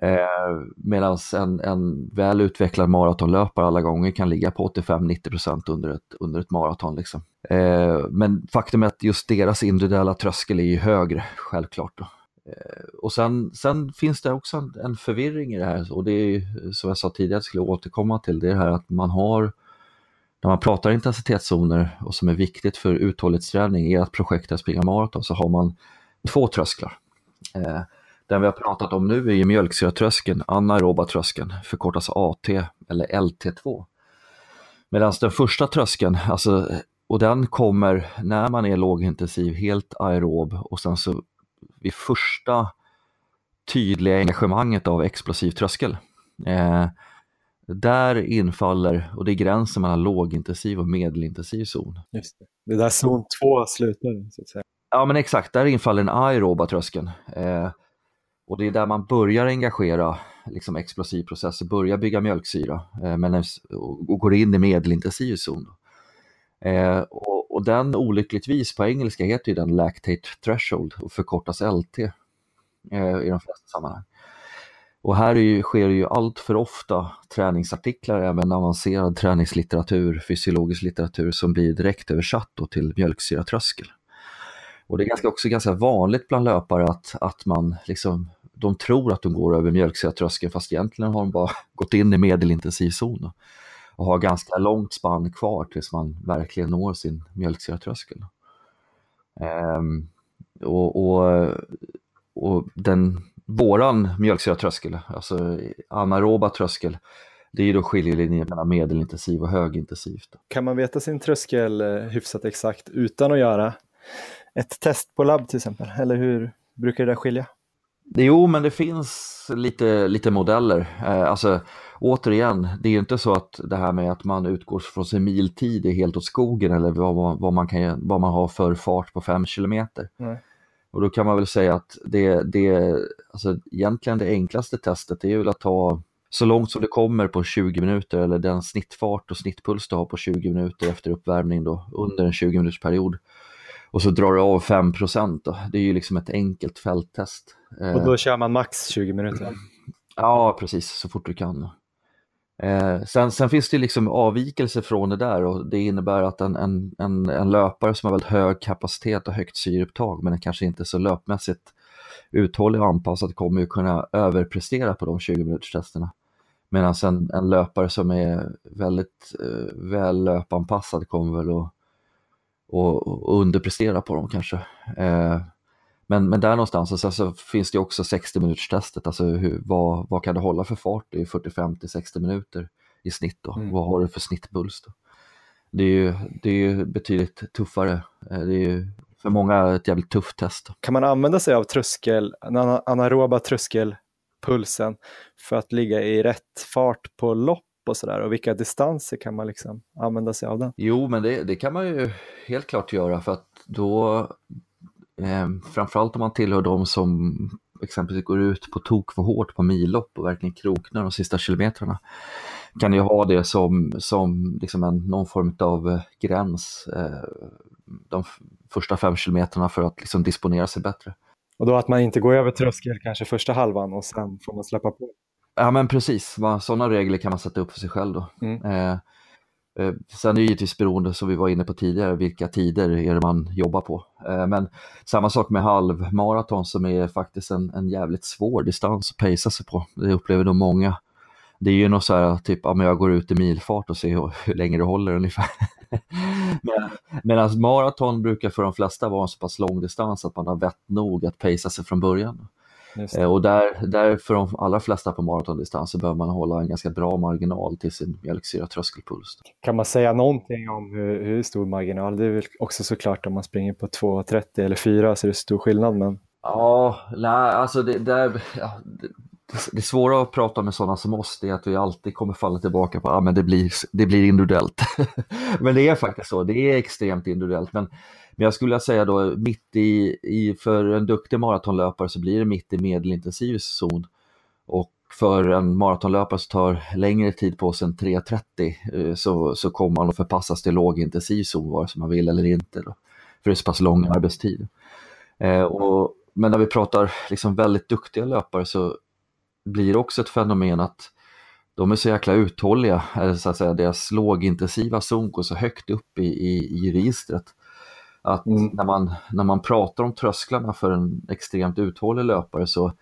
Eh, Medan en, en väl utvecklad maratonlöpare alla gånger kan ligga på 85-90% under ett, under ett maraton. Liksom. Eh, men faktum är att just deras individuella tröskel är ju högre, självklart. Då. Eh, och sen, sen, finns det också en, en, förvirring i det här och det är som jag sa tidigare, skulle jag återkomma till, det är det här att man har när man pratar intensitetszoner och som är viktigt för uthållighetsträning i att springa maraton så har man två trösklar. Eh, den vi har pratat om nu är ju mjölksyratröskeln, anaeroba tröskeln, förkortas AT eller LT2. Medan den första tröskeln, alltså, och den kommer när man är lågintensiv, helt aerob och sen så vid första tydliga engagemanget av explosiv tröskel. Eh, där infaller, och det är gränsen mellan lågintensiv och medelintensiv zon. Just det. det är där zon 2 slutar, så att säga. Ja men exakt, där infaller den aeroba tröskeln. Eh, och det är där man börjar engagera liksom explosiv process, börjar bygga mjölksyra eh, men, och, och går in i medelintensiv zon. Eh, och, och, den olyckligtvis på engelska heter ju den lactate threshold och förkortas LT eh, i de flesta sammanhang. Och här ju, sker ju allt för ofta träningsartiklar, även avancerad träningslitteratur, fysiologisk litteratur som blir direkt översatt till mjölksyratröskel. Och det är ganska, också ganska vanligt bland löpare att, att man liksom, de tror att de går över mjölksyratröskeln fast egentligen har de bara gått in i medelintensiv zon och har ganska långt spann kvar tills man verkligen når sin mjölksyratröskel. Ehm, och, och, och den, våran mjölksyratröskel, alltså anaeroba tröskel, det är ju då skiljelinjen mellan medelintensiv och högintensivt. Kan man veta sin tröskel eh, hyfsat exakt utan att göra ett test på labb till exempel? Eller hur brukar det där skilja? Jo, men det finns lite, lite modeller. Eh, alltså, återigen, det är ju inte så att det här med att man utgår från sin miltid är helt åt skogen eller vad man, vad man, kan, vad man har för fart på fem kilometer. Nej. Och då kan man väl säga att det, det, alltså egentligen det enklaste testet är väl att ta så långt som det kommer på 20 minuter eller den snittfart och snittpuls du har på 20 minuter efter uppvärmning då under en 20 minuters period. Och så drar du av 5 då. Det är ju liksom ett enkelt fälttest. Och då kör man max 20 minuter? Ja, precis, så fort du kan. Eh, sen, sen, finns det liksom avvikelser från det där och det innebär att en, en, en, en, löpare som har väldigt hög kapacitet och högt syreupptag men kanske inte så löpmässigt uthållig och anpassad kommer ju kunna överprestera på de 20 minuters testerna. Medan en, en löpare som är väldigt eh, väl löpanpassad kommer väl att och, och underprestera på dem kanske. Eh, men, men där någonstans så, så finns det också 60 minuters testet, alltså hur, vad, vad kan du hålla för fart i 45 till 60 minuter i snitt då? Mm. Vad har du för snittpuls då? Det är ju, det är ju betydligt tuffare. Eh, det är ju för många ett jävligt tufft test. Kan man använda sig av tröskel, anaeroba tröskelpulsen för att ligga i rätt fart på lopp och sådär och vilka distanser kan man liksom använda sig av den? Jo, men det, det kan man ju helt klart göra för att då Eh, framförallt om man tillhör de som exempelvis går ut på tok för hårt på millopp och verkligen kroknar de sista kilometrarna. Kan ju ha det som, som liksom en, någon form av eh, gräns eh, de första fem kilometrarna för att liksom disponera sig bättre. Och då att man inte går över tröskel kanske första halvan och sen får man släppa på? Ja men precis, sådana regler kan man sätta upp för sig själv då. Mm. Eh, Eh, sen är det givetvis beroende, som vi var inne på tidigare, vilka tider är det man jobbar på. Eh, men samma sak med halvmaraton som är faktiskt en, en jävligt svår distans att pacea sig på. Det upplever nog många. Det är ju något så här, typ, ja, men jag går ut i milfart och ser hur, hur länge det håller ungefär. men, medan maraton brukar för de flesta vara en så pass lång distans att man har vett nog att pacea sig från början. Eh, och där, där för de allra flesta på maratondistans så behöver man hålla en ganska bra marginal till sin mjölksyra-tröskelpuls. Kan man säga någonting om hur, hur stor marginal? Det är väl också såklart om man springer på 2.30 eller 4 så är det stor skillnad. Men... Ja, nej, alltså det, där, ja, det, det svåra att prata med sådana som oss är att vi alltid kommer falla tillbaka på att ah, det, blir, det blir individuellt. men det är faktiskt så, det är extremt individuellt. Men men jag skulle säga då mitt i, i, för en duktig maratonlöpare så blir det mitt i medelintensiv zon. Och för en maratonlöpare som tar längre tid på sig än 3.30 eh, så, så kommer man att förpassas till lågintensiv zon vare sig man vill eller inte. Då, för det är så pass lång arbetstid. Eh, och, men när vi pratar liksom väldigt duktiga löpare så blir det också ett fenomen att de är så jäkla uthålliga, eller så att säga deras lågintensiva zon går så högt upp i, i, i registret att mm. när, man, när man pratar om trösklarna för en extremt uthållig löpare så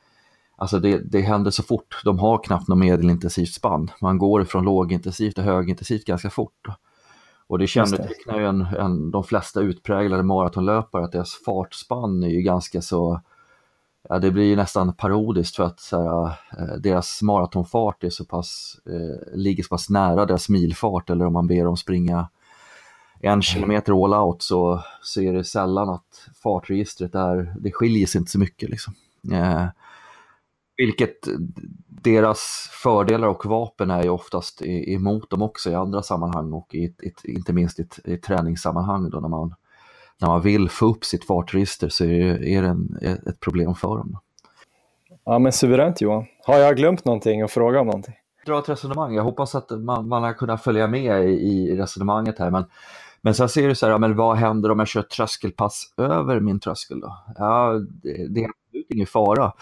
Alltså det, det händer så fort, de har knappt något medelintensivt spann. Man går från lågintensivt till högintensivt ganska fort. Och det kännetecknar ju en, en, de flesta utpräglade maratonlöpare att deras fartspann är ju ganska så, ja det blir nästan parodiskt för att här, eh, deras maratonfart är så pass, eh, ligger så pass nära deras milfart eller om man ber dem springa en kilometer all out så, så är det sällan att fartregistret är, det skiljer sig inte så mycket. Liksom. Eh, Vilket deras fördelar och vapen är ju oftast emot dem också i andra sammanhang och i ett, inte minst i ett träningssammanhang då när man, när man vill få upp sitt fartregister så är det, är det en, ett problem för dem. Ja men suveränt Johan. Har jag glömt någonting och fråga om någonting? Dra ett resonemang. Jag hoppas att man, man har kunnat följa med i, i resonemanget här men men sen ser du så här, ja, men vad händer om jag kör tröskelpass över min tröskel då? Ja, det, det är absolut ingen fara.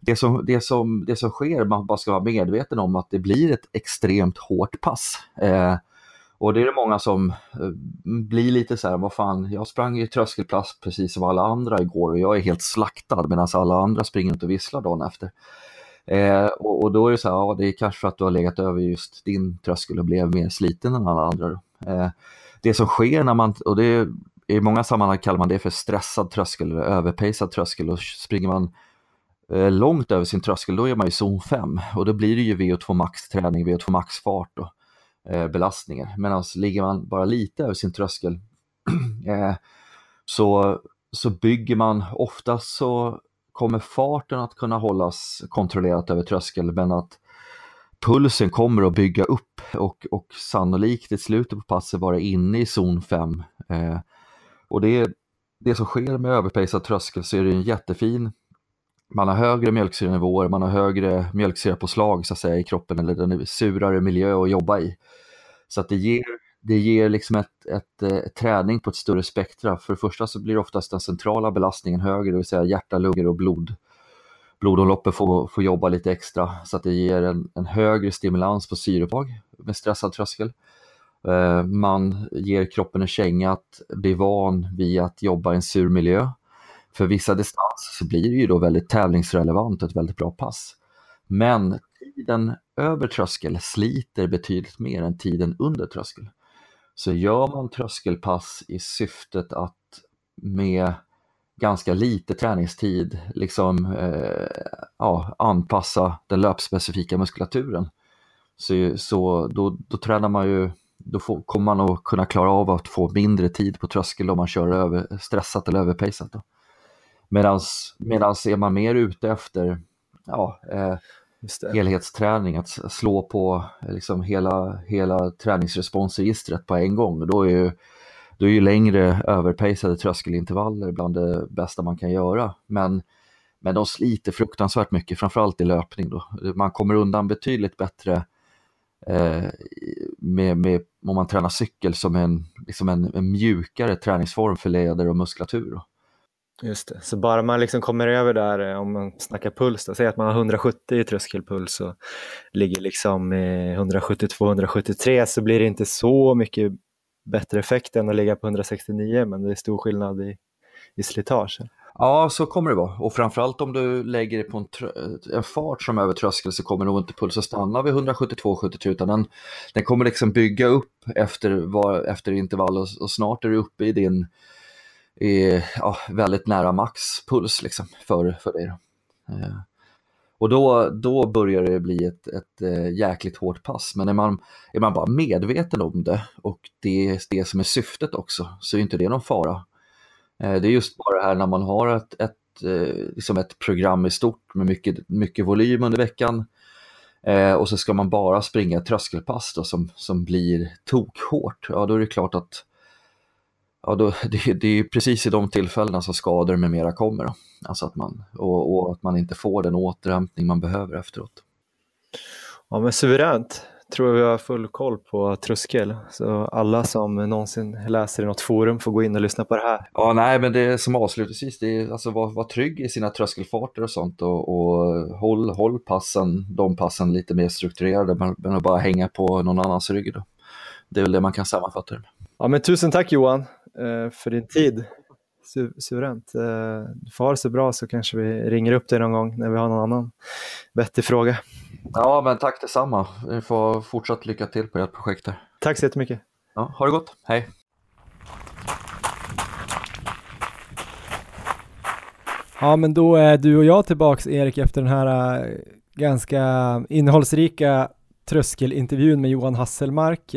Det som, det, som, det som sker, man bara ska vara medveten om att det blir ett extremt hårt pass. Eh, och det är det många som eh, blir lite så här, vad fan, jag sprang ju tröskelpass precis som alla andra igår och jag är helt slaktad medan alla andra springer inte och visslar dagen efter. Eh, och, och, då är det så här, ja det är kanske för att du har legat över just din tröskel och blev mer sliten än alla andra. Eh, det som sker när man, och det är, i många sammanhang kallar man det för stressad tröskel eller överpejsad tröskel och springer man eh, långt över sin tröskel då är man i zon 5 och då blir det ju VO2 max träning, VO2 max fart och eh, belastningar. Medan ligger man bara lite över sin tröskel eh, så, så bygger man, oftast så kommer farten att kunna hållas kontrollerat över tröskel men att pulsen kommer att bygga upp och, och sannolikt i slutet på passet vara inne i zon 5. Eh, och det, det som sker med överpejsad tröskel så är det en jättefin man har högre mjölksyrenivåer, man har högre mjölksyrapåslag så att säga i kroppen eller en surare miljö att jobba i. Så att det ger, det ger liksom ett, ett, ett, ett träning på ett större spektra. För det första så blir oftast den centrala belastningen högre, det vill säga hjärta, lungor och blod, blodomloppet får, får jobba lite extra så att det ger en, en högre stimulans på syreupptag med stressad tröskel. Eh, man ger kroppen en känga att bli van vid att jobba i en sur miljö. För vissa distanser så blir det ju då väldigt tävlingsrelevant och ett väldigt bra pass. Men tiden över tröskel sliter betydligt mer än tiden under tröskel. Så gör man tröskelpass i syftet att med ganska lite träningstid liksom, eh, ja, anpassa den löpspecifika muskulaturen. Så, så då, då tränar man ju, då får, kommer man att kunna klara av att få mindre tid på tröskel om man kör över, stressat eller överpejsat. Medan är man mer ute efter ja, eh, helhetsträning, att slå på liksom hela, hela träningsresponsregistret på en gång, då är ju då är ju längre överpejsade tröskelintervaller bland det bästa man kan göra. Men, men de sliter fruktansvärt mycket, framförallt i löpning. Då. Man kommer undan betydligt bättre eh, med, med, om man tränar cykel som en, liksom en, en mjukare träningsform för leder och muskulatur. Då. Just det, så bara man liksom kommer över där, eh, om man snackar puls, då, säg att man har 170 i tröskelpuls och ligger liksom 172-173 så blir det inte så mycket bättre effekt än att ligga på 169 men det är stor skillnad i, i slitage. Ja, så kommer det vara. Och framförallt om du lägger det på en, en fart som över tröskel så kommer nog inte pulsen stanna vid 172-73 utan den, den kommer liksom bygga upp efter, var, efter intervall och, och snart är du uppe i din i, ja, väldigt nära maxpuls liksom för, för dig. Ja och då, då börjar det bli ett, ett eh, jäkligt hårt pass. Men är man, är man bara medveten om det och det är det som är syftet också så är inte det någon fara. Eh, det är just bara det här när man har ett, ett, eh, liksom ett program i stort med mycket, mycket volym under veckan och så ska man bara springa ett tröskelpass då, som, som blir tokhårt. Ja, då är det klart att ja, då, det, det är precis i de tillfällena som skador med mera kommer. Då. Alltså att man, och, och, att man inte får den återhämtning man behöver efteråt. Ja men suveränt. Tror vi har full koll på tröskel. Så alla som någonsin läser i något forum får gå in och lyssna på det här. Ja, nej, men det är som avslutningsvis, det är alltså vara var trygg i sina tröskelfarter och sånt och, och håll, håll passen, de passen lite mer strukturerade, men, bara hänga på någon annans rygg. Då. Det är väl det man kan sammanfatta det med. Ja, men tusen tack Johan för din tid. Su suveränt. Eh, du får ha det så bra så kanske vi ringer upp dig någon gång när vi har någon annan vettig fråga. Ja, men tack detsamma. Vi får fortsatt lycka till på ert projekt där. Tack så jättemycket. Ja, ha det gott. Hej. Ja, men då är du och jag tillbaks Erik efter den här äh, ganska innehållsrika tröskelintervjun med Johan Hasselmark.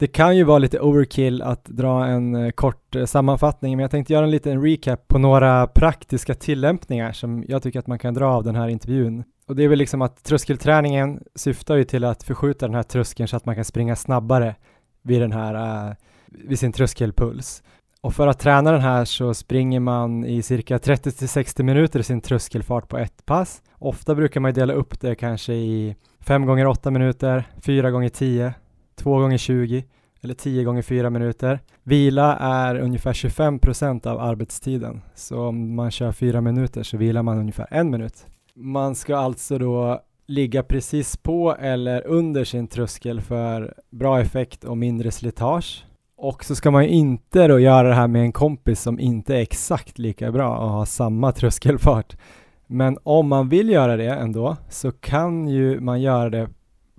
Det kan ju vara lite overkill att dra en eh, kort eh, sammanfattning, men jag tänkte göra en liten recap på några praktiska tillämpningar som jag tycker att man kan dra av den här intervjun. Och det är väl liksom att tröskelträningen syftar ju till att förskjuta den här tröskeln så att man kan springa snabbare vid den här, eh, vid sin tröskelpuls. Och för att träna den här så springer man i cirka 30 till 60 minuter sin tröskelfart på ett pass. Ofta brukar man dela upp det kanske i 5 gånger 8 minuter, 4 gånger 10, 2 gånger 20 eller 10 gånger 4 minuter. Vila är ungefär 25 procent av arbetstiden, så om man kör 4 minuter så vilar man ungefär en minut. Man ska alltså då ligga precis på eller under sin tröskel för bra effekt och mindre slitage. Och så ska man ju inte då göra det här med en kompis som inte är exakt lika bra och har samma tröskelfart. Men om man vill göra det ändå så kan ju man göra det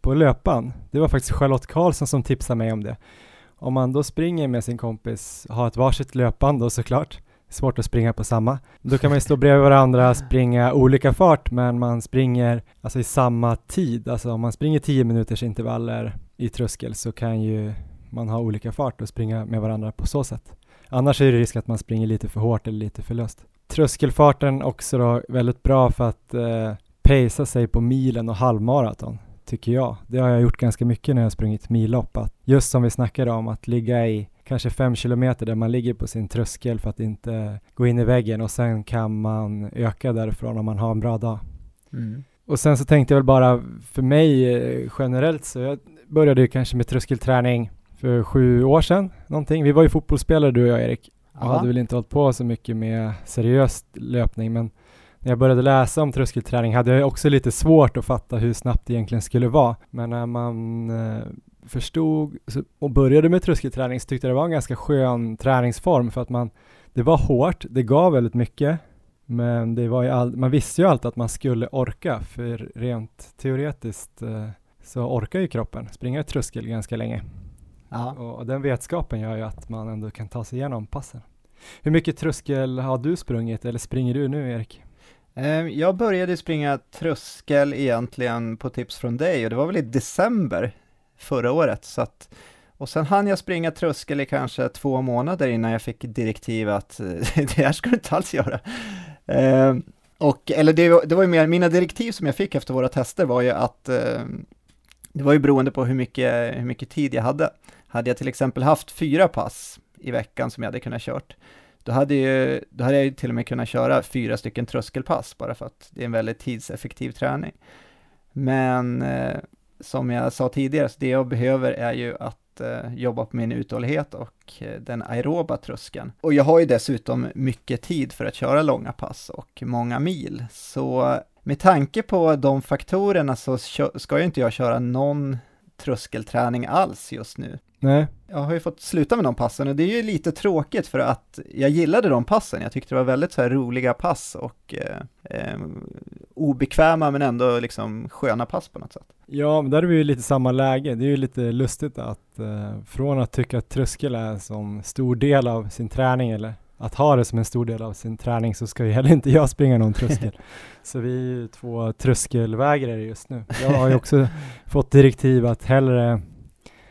på löpan. Det var faktiskt Charlotte Karlsson som tipsade mig om det. Om man då springer med sin kompis, har ett varsitt löpband då såklart, svårt att springa på samma. Då kan man ju stå bredvid varandra, springa olika fart, men man springer alltså i samma tid. Alltså om man springer 10 minuters intervaller i tröskel så kan ju man ha olika fart och springa med varandra på så sätt. Annars är det risk att man springer lite för hårt eller lite för löst. Tröskelfarten också då väldigt bra för att eh, pacea sig på milen och halvmaraton tycker jag. Det har jag gjort ganska mycket när jag sprungit millopp. Att just som vi snackade om, att ligga i kanske fem kilometer där man ligger på sin tröskel för att inte gå in i väggen och sen kan man öka därifrån om man har en bra dag. Mm. Och sen så tänkte jag väl bara för mig eh, generellt så jag började ju kanske med tröskelträning för sju år sedan någonting. Vi var ju fotbollsspelare du och jag Erik och Aha. hade väl inte hållit på så mycket med seriös löpning men när jag började läsa om tröskelträning hade jag också lite svårt att fatta hur snabbt det egentligen skulle vara. Men när man eh, förstod och började med tröskelträning så tyckte jag det var en ganska skön träningsform för att man, det var hårt, det gav väldigt mycket, men det var ju all, man visste ju alltid att man skulle orka, för rent teoretiskt eh, så orkar ju kroppen springa tröskel ganska länge. Och, och den vetskapen gör ju att man ändå kan ta sig igenom passen. Hur mycket tröskel har du sprungit eller springer du nu Erik? Ehm, jag började springa tröskel egentligen på tips från dig och det var väl i december förra året. Så att, och sen hann jag springa tröskel i kanske två månader innan jag fick direktiv att eh, det här ska du inte alls göra. Ehm, och, eller det, det var ju mer, mina direktiv som jag fick efter våra tester var ju att ehm, det var ju beroende på hur mycket, hur mycket tid jag hade. Hade jag till exempel haft fyra pass i veckan som jag hade kunnat kört, då hade, ju, då hade jag ju till och med kunnat köra fyra stycken tröskelpass, bara för att det är en väldigt tidseffektiv träning. Men eh, som jag sa tidigare, så det jag behöver är ju att eh, jobba på min uthållighet och eh, den aeroba tröskeln. Och jag har ju dessutom mycket tid för att köra långa pass och många mil, så med tanke på de faktorerna så ska ju inte jag köra någon tröskelträning alls just nu. Nej. Jag har ju fått sluta med de passen och det är ju lite tråkigt för att jag gillade de passen. Jag tyckte det var väldigt så här roliga pass och eh, eh, obekväma men ändå liksom sköna pass på något sätt. Ja, men där är vi ju lite samma läge. Det är ju lite lustigt att eh, från att tycka att tröskel är en sån stor del av sin träning eller att ha det som en stor del av sin träning så ska ju heller inte jag springa någon tröskel. så vi är ju två tröskelvägrare just nu. Jag har ju också fått direktiv att hellre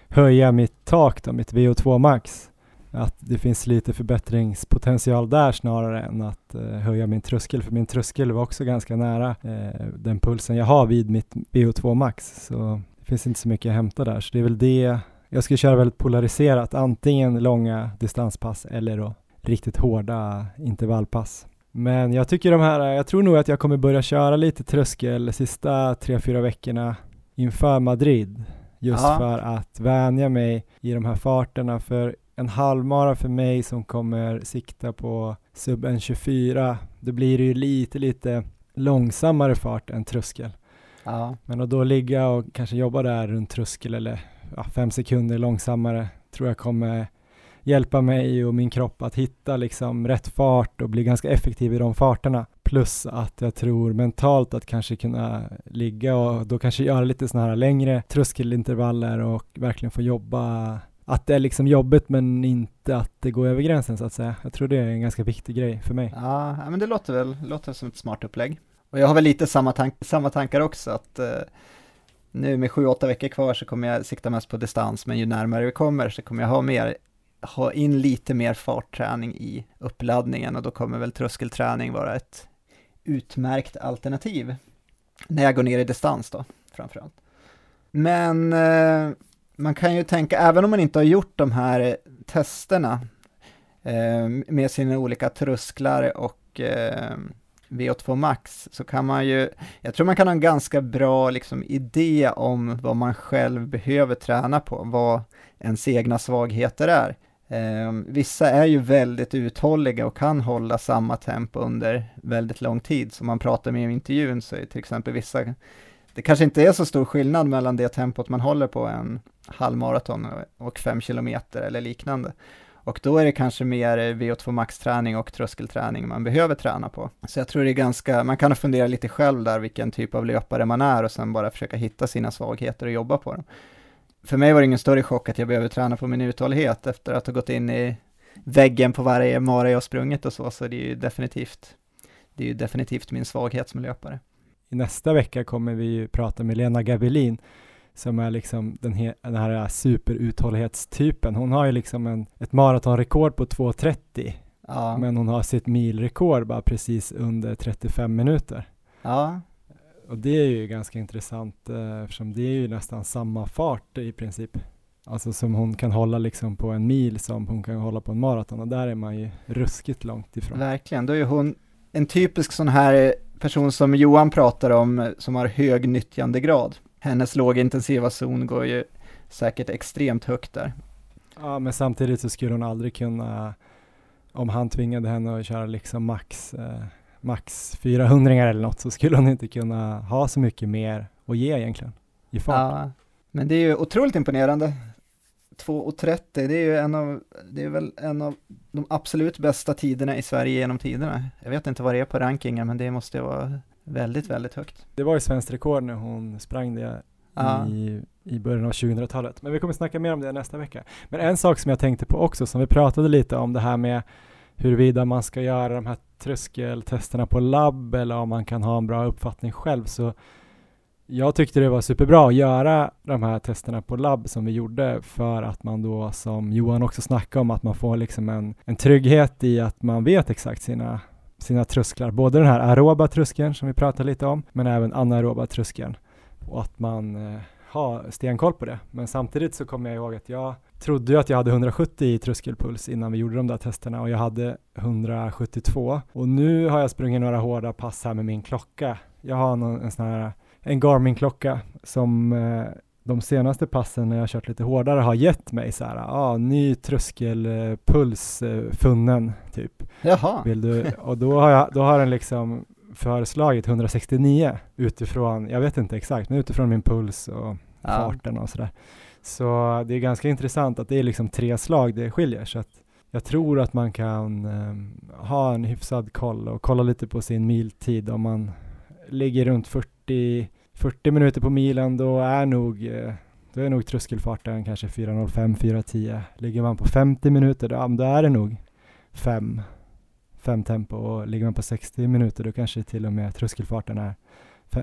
höja mitt tak då, mitt VO2 max. Att det finns lite förbättringspotential där snarare än att eh, höja min tröskel, för min tröskel var också ganska nära eh, den pulsen jag har vid mitt VO2 max. Så det finns inte så mycket att hämta där, så det är väl det jag skulle köra väldigt polariserat, antingen långa distanspass eller då riktigt hårda intervallpass. Men jag tycker de här, jag tror nog att jag kommer börja köra lite tröskel sista tre, fyra veckorna inför Madrid. Just Aha. för att vänja mig i de här farterna. För en halvmara för mig som kommer sikta på sub 1.24, då blir det ju lite, lite långsammare fart än tröskel. Ja. Men att då ligga och kanske jobba där runt tröskel eller ja, fem sekunder långsammare tror jag kommer hjälpa mig och min kropp att hitta liksom rätt fart och bli ganska effektiv i de farterna. Plus att jag tror mentalt att kanske kunna ligga och då kanske göra lite sådana här längre tröskelintervaller och verkligen få jobba att det är liksom jobbigt men inte att det går över gränsen så att säga. Jag tror det är en ganska viktig grej för mig. Ja, men det låter väl låter som ett smart upplägg. Och jag har väl lite samma, tank samma tankar också, att eh, nu med sju, åtta veckor kvar så kommer jag sikta mest på distans, men ju närmare vi kommer så kommer jag ha mer ha in lite mer fartträning i uppladdningen och då kommer väl tröskelträning vara ett utmärkt alternativ när jag går ner i distans då, framförallt. Men eh, man kan ju tänka, även om man inte har gjort de här testerna eh, med sina olika trösklar och eh, VO2 Max, så kan man ju, jag tror man kan ha en ganska bra liksom, idé om vad man själv behöver träna på, vad ens egna svagheter är. Eh, vissa är ju väldigt uthålliga och kan hålla samma tempo under väldigt lång tid. Som man pratar med i intervjun så är till exempel vissa, det kanske inte är så stor skillnad mellan det tempot man håller på en halvmaraton och fem kilometer eller liknande. Och då är det kanske mer VO2 max-träning och tröskelträning man behöver träna på. Så jag tror det är ganska, man kan fundera lite själv där vilken typ av löpare man är och sen bara försöka hitta sina svagheter och jobba på dem för mig var det ingen större chock att jag behöver träna på min uthållighet efter att ha gått in i väggen på varje mara jag sprungit och så, så det är ju definitivt, det är ju definitivt min svaghet som löpare. I nästa vecka kommer vi ju prata med Lena Gabelin som är liksom den, den här superuthållighetstypen. Hon har ju liksom en, ett maratonrekord på 2.30 ja. men hon har sitt milrekord bara precis under 35 minuter. Ja, och det är ju ganska intressant eh, eftersom det är ju nästan samma fart i princip. Alltså som hon kan hålla liksom på en mil som hon kan hålla på en maraton och där är man ju ruskigt långt ifrån. Verkligen, då är hon en typisk sån här person som Johan pratar om som har hög nyttjandegrad. Hennes lågintensiva zon går ju säkert extremt högt där. Ja, men samtidigt så skulle hon aldrig kunna, om han tvingade henne att köra liksom max eh, max 400 eller något så skulle hon inte kunna ha så mycket mer att ge egentligen i fart. Ja, men det är ju otroligt imponerande. 2.30, det är ju en av, det är väl en av de absolut bästa tiderna i Sverige genom tiderna. Jag vet inte vad det är på rankingen, men det måste vara väldigt, väldigt högt. Det var ju svenskt rekord när hon sprang det ja. i, i början av 2000-talet. Men vi kommer snacka mer om det nästa vecka. Men en sak som jag tänkte på också, som vi pratade lite om det här med huruvida man ska göra de här tröskeltesterna på labb eller om man kan ha en bra uppfattning själv. Så jag tyckte det var superbra att göra de här testerna på labb som vi gjorde för att man då, som Johan också snackade om, att man får liksom en, en trygghet i att man vet exakt sina, sina trösklar. Både den här aeroba tröskeln som vi pratade lite om, men även anaeroba tröskeln. Och att man eh, har stenkoll på det. Men samtidigt så kommer jag ihåg att jag trodde ju att jag hade 170 i tröskelpuls innan vi gjorde de där testerna och jag hade 172. Och nu har jag sprungit några hårda pass här med min klocka. Jag har någon, en sån här, en Garmin-klocka som eh, de senaste passen när jag kört lite hårdare har gett mig så här, ah, ny tröskelpuls eh, funnen, typ. Jaha. Vill du? Och då har, jag, då har den liksom föreslagit 169 utifrån, jag vet inte exakt, men utifrån min puls och ja. farten och sådär. Så det är ganska intressant att det är liksom tre slag det skiljer. Så att jag tror att man kan eh, ha en hyfsad koll och kolla lite på sin miltid. Om man ligger runt 40, 40 minuter på milen då är nog eh, då är nog tröskelfarten kanske 4.05, 4.10. Ligger man på 50 minuter, då, då är det nog 5, 5 tempo och ligger man på 60 minuter då kanske till och med tröskelfarten är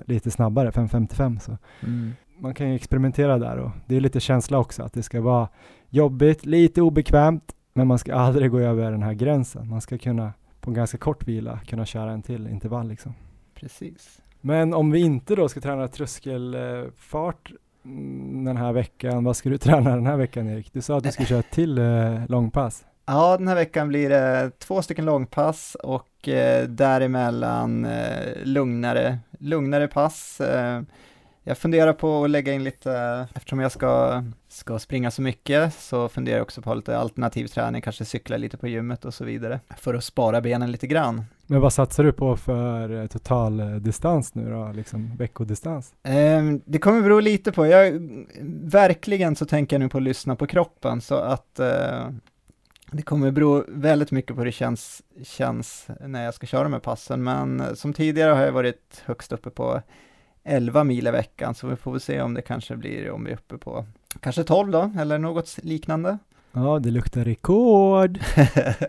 lite snabbare, 5.55 så. Mm man kan ju experimentera där och det är lite känsla också att det ska vara jobbigt, lite obekvämt, men man ska aldrig gå över den här gränsen. Man ska kunna på en ganska kort vila kunna köra en till intervall liksom. Precis. Men om vi inte då ska träna tröskelfart mm, den här veckan, vad ska du träna den här veckan Erik? Du sa att du ska köra ett till eh, långpass. Ja, den här veckan blir det två stycken långpass och eh, däremellan eh, lugnare, lugnare pass. Eh, jag funderar på att lägga in lite, eftersom jag ska, ska springa så mycket, så funderar jag också på lite alternativ träning, kanske cykla lite på gymmet och så vidare, för att spara benen lite grann. Men vad satsar du på för eh, total eh, distans nu då, liksom veckodistans? Um, det kommer bero lite på, jag, verkligen så tänker jag nu på att lyssna på kroppen, så att det kommer bero väldigt mycket på hur det känns, känns när jag ska köra de här passen, men som tidigare har jag varit högst uppe på 11 mil i veckan, så vi får väl se om det kanske blir, om vi är uppe på kanske 12 då, eller något liknande. Ja, det luktar rekord.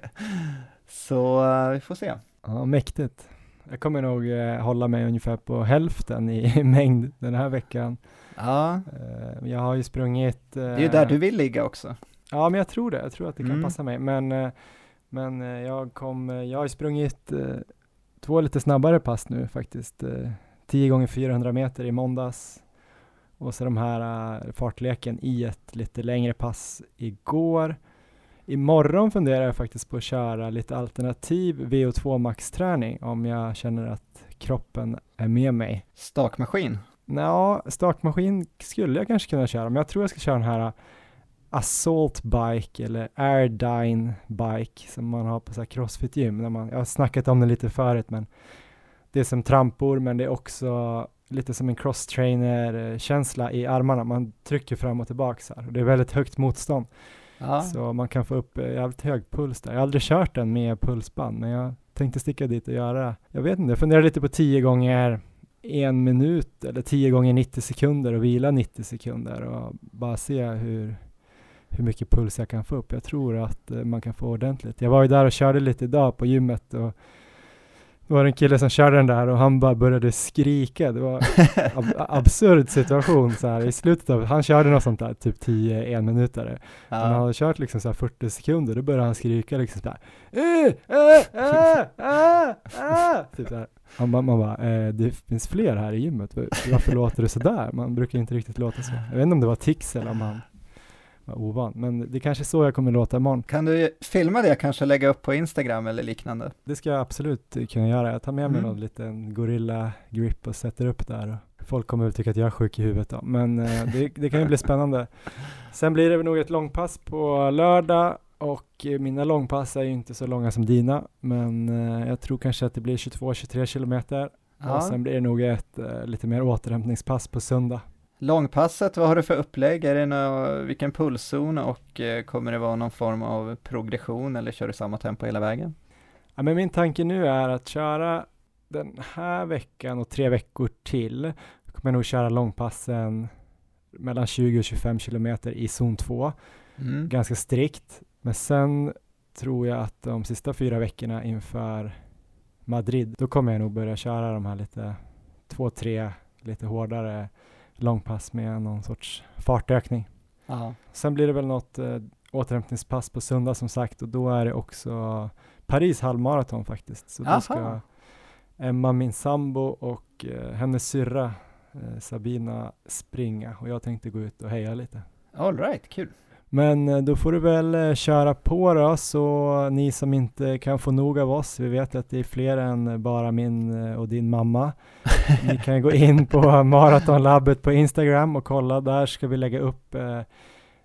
så uh, vi får se. Ja, mäktigt. Jag kommer nog eh, hålla mig ungefär på hälften i mängd den här veckan. Ja, Eh, Jag har ju sprungit... det är ju där du vill ligga också. Ja, men jag tror det. Jag tror att det kan Mm. passa mig. Men, eh, men eh, jag, kom, eh, jag har sprungit två lite snabbare pass nu faktiskt. Eh, 10 gånger 400 meter i måndags och så de här fartleken i ett lite längre pass igår. Imorgon funderar jag faktiskt på att köra lite alternativ VO2 max-träning om jag känner att kroppen är med mig. Stakmaskin. Nå, stakmaskin skulle jag kanske kunna köra, men jag tror jag ska köra den här Assault Bike eller Airdyne Bike som man har på så här crossfit gym. När man, jag har snackat om det lite förut, men det är som trampor, men det är också lite som en cross-trainer känsla i armarna. Man trycker fram och tillbaka så här och det är väldigt högt motstånd. Ja. Så man kan få upp eh, jävligt hög puls där. Jag har aldrig kört den med pulsband, men jag tänkte sticka dit och göra, jag vet inte, jag funderar lite på 10 gånger en minut eller 10 gånger 90 sekunder och vila 90 sekunder och bara se hur, hur mycket puls jag kan få upp. Jag tror att eh, man kan få ordentligt. Jag var ju där och körde lite idag på gymmet och det var en kille som körde den där och han bara började skrika. Det var ab absurd situation så här i slutet av, han körde något sånt där typ 10 en minuter. Men han ja. hade kört liksom så här 40 sekunder, då började han skrika liksom så här. "Eh, eh, eh, eh, eh." Typ så här. Han bara, man bara, eh, det finns fler här i gymmet, Var- varför låter det så där? Man brukar inte riktigt låta så. Jag vet inte om det var tics eller om han var ovan, men det är kanske är så jag kommer låta imorgon. Kan du filma det kanske och lägga upp på Instagram eller liknande? Det ska jag absolut kunna göra. Jag tar med mig Mm. någon liten gorilla grip och sätter upp där. Folk kommer väl tycka att jag är sjuk i huvudet då, men eh, det, det kan ju bli spännande. Sen blir det nog ett långpass på lördag och mina långpass är ju inte så långa som dina, men eh, jag tror kanske att det blir 22-23 kilometer och sen blir det nog ett eh, lite mer återhämtningspass på söndag. Långpasset, vad har du för upplägg? Är det nå, vilken pulszon och eh, kommer det vara någon form av progression eller kör du samma tempo hela vägen? Ja, men min tanke nu är att köra den här veckan och tre veckor till. Kommer jag nog köra långpassen mellan 20 och 25 kilometer i zon 2. Mm. Ganska strikt. Men sen tror jag att de sista fyra veckorna inför Madrid, då kommer jag nog börja köra de här lite två, tre lite hårdare långpass med någon sorts fartökning. Ja. Sen blir det väl något eh, återhämtningspass på söndag som sagt och då är det också Paris halvmaraton faktiskt. Så Aha. då ska Emma, min sambo och eh, hennes syrra eh, Sabina springa och jag tänkte gå ut och heja lite. All right, kul. Men eh, då får du väl eh, köra på då, så ni som inte kan få nog av oss, vi vet att det är fler än bara min eh, och din mamma. Ni kan gå in på Maratonlabbet på Instagram och kolla, där ska vi lägga upp eh,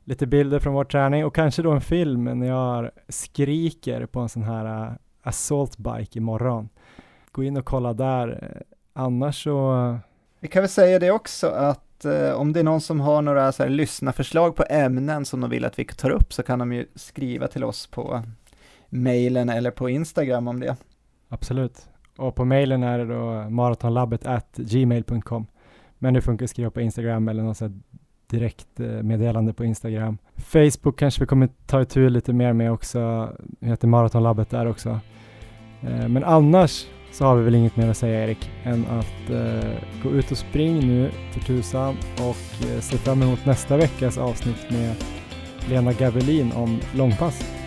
lite bilder från vår träning och kanske då en film när jag skriker på en sån här uh, assault bike imorgon. Gå in och kolla där. Annars så Vi kan väl säga det också att eh, om det är någon som har några så här lyssnarförslag på ämnen som de vill att vi tar upp så kan de ju skriva till oss på mejlen eller på Instagram om det. Absolut. Och på mejlen är det då maratonlabbet at gmail.com. Men det funkar att skriva på Instagram eller något sånt direkt eh, meddelande på Instagram. Facebook kanske vi kommer ta itu lite mer med också. Det heter Maratonlabbet där också. Eh, men annars så har vi väl inget mer att säga Erik än att eh, gå ut och spring nu för tusan och eh, se fram emot nästa veckas avsnitt med Lena Gavelin om långpass.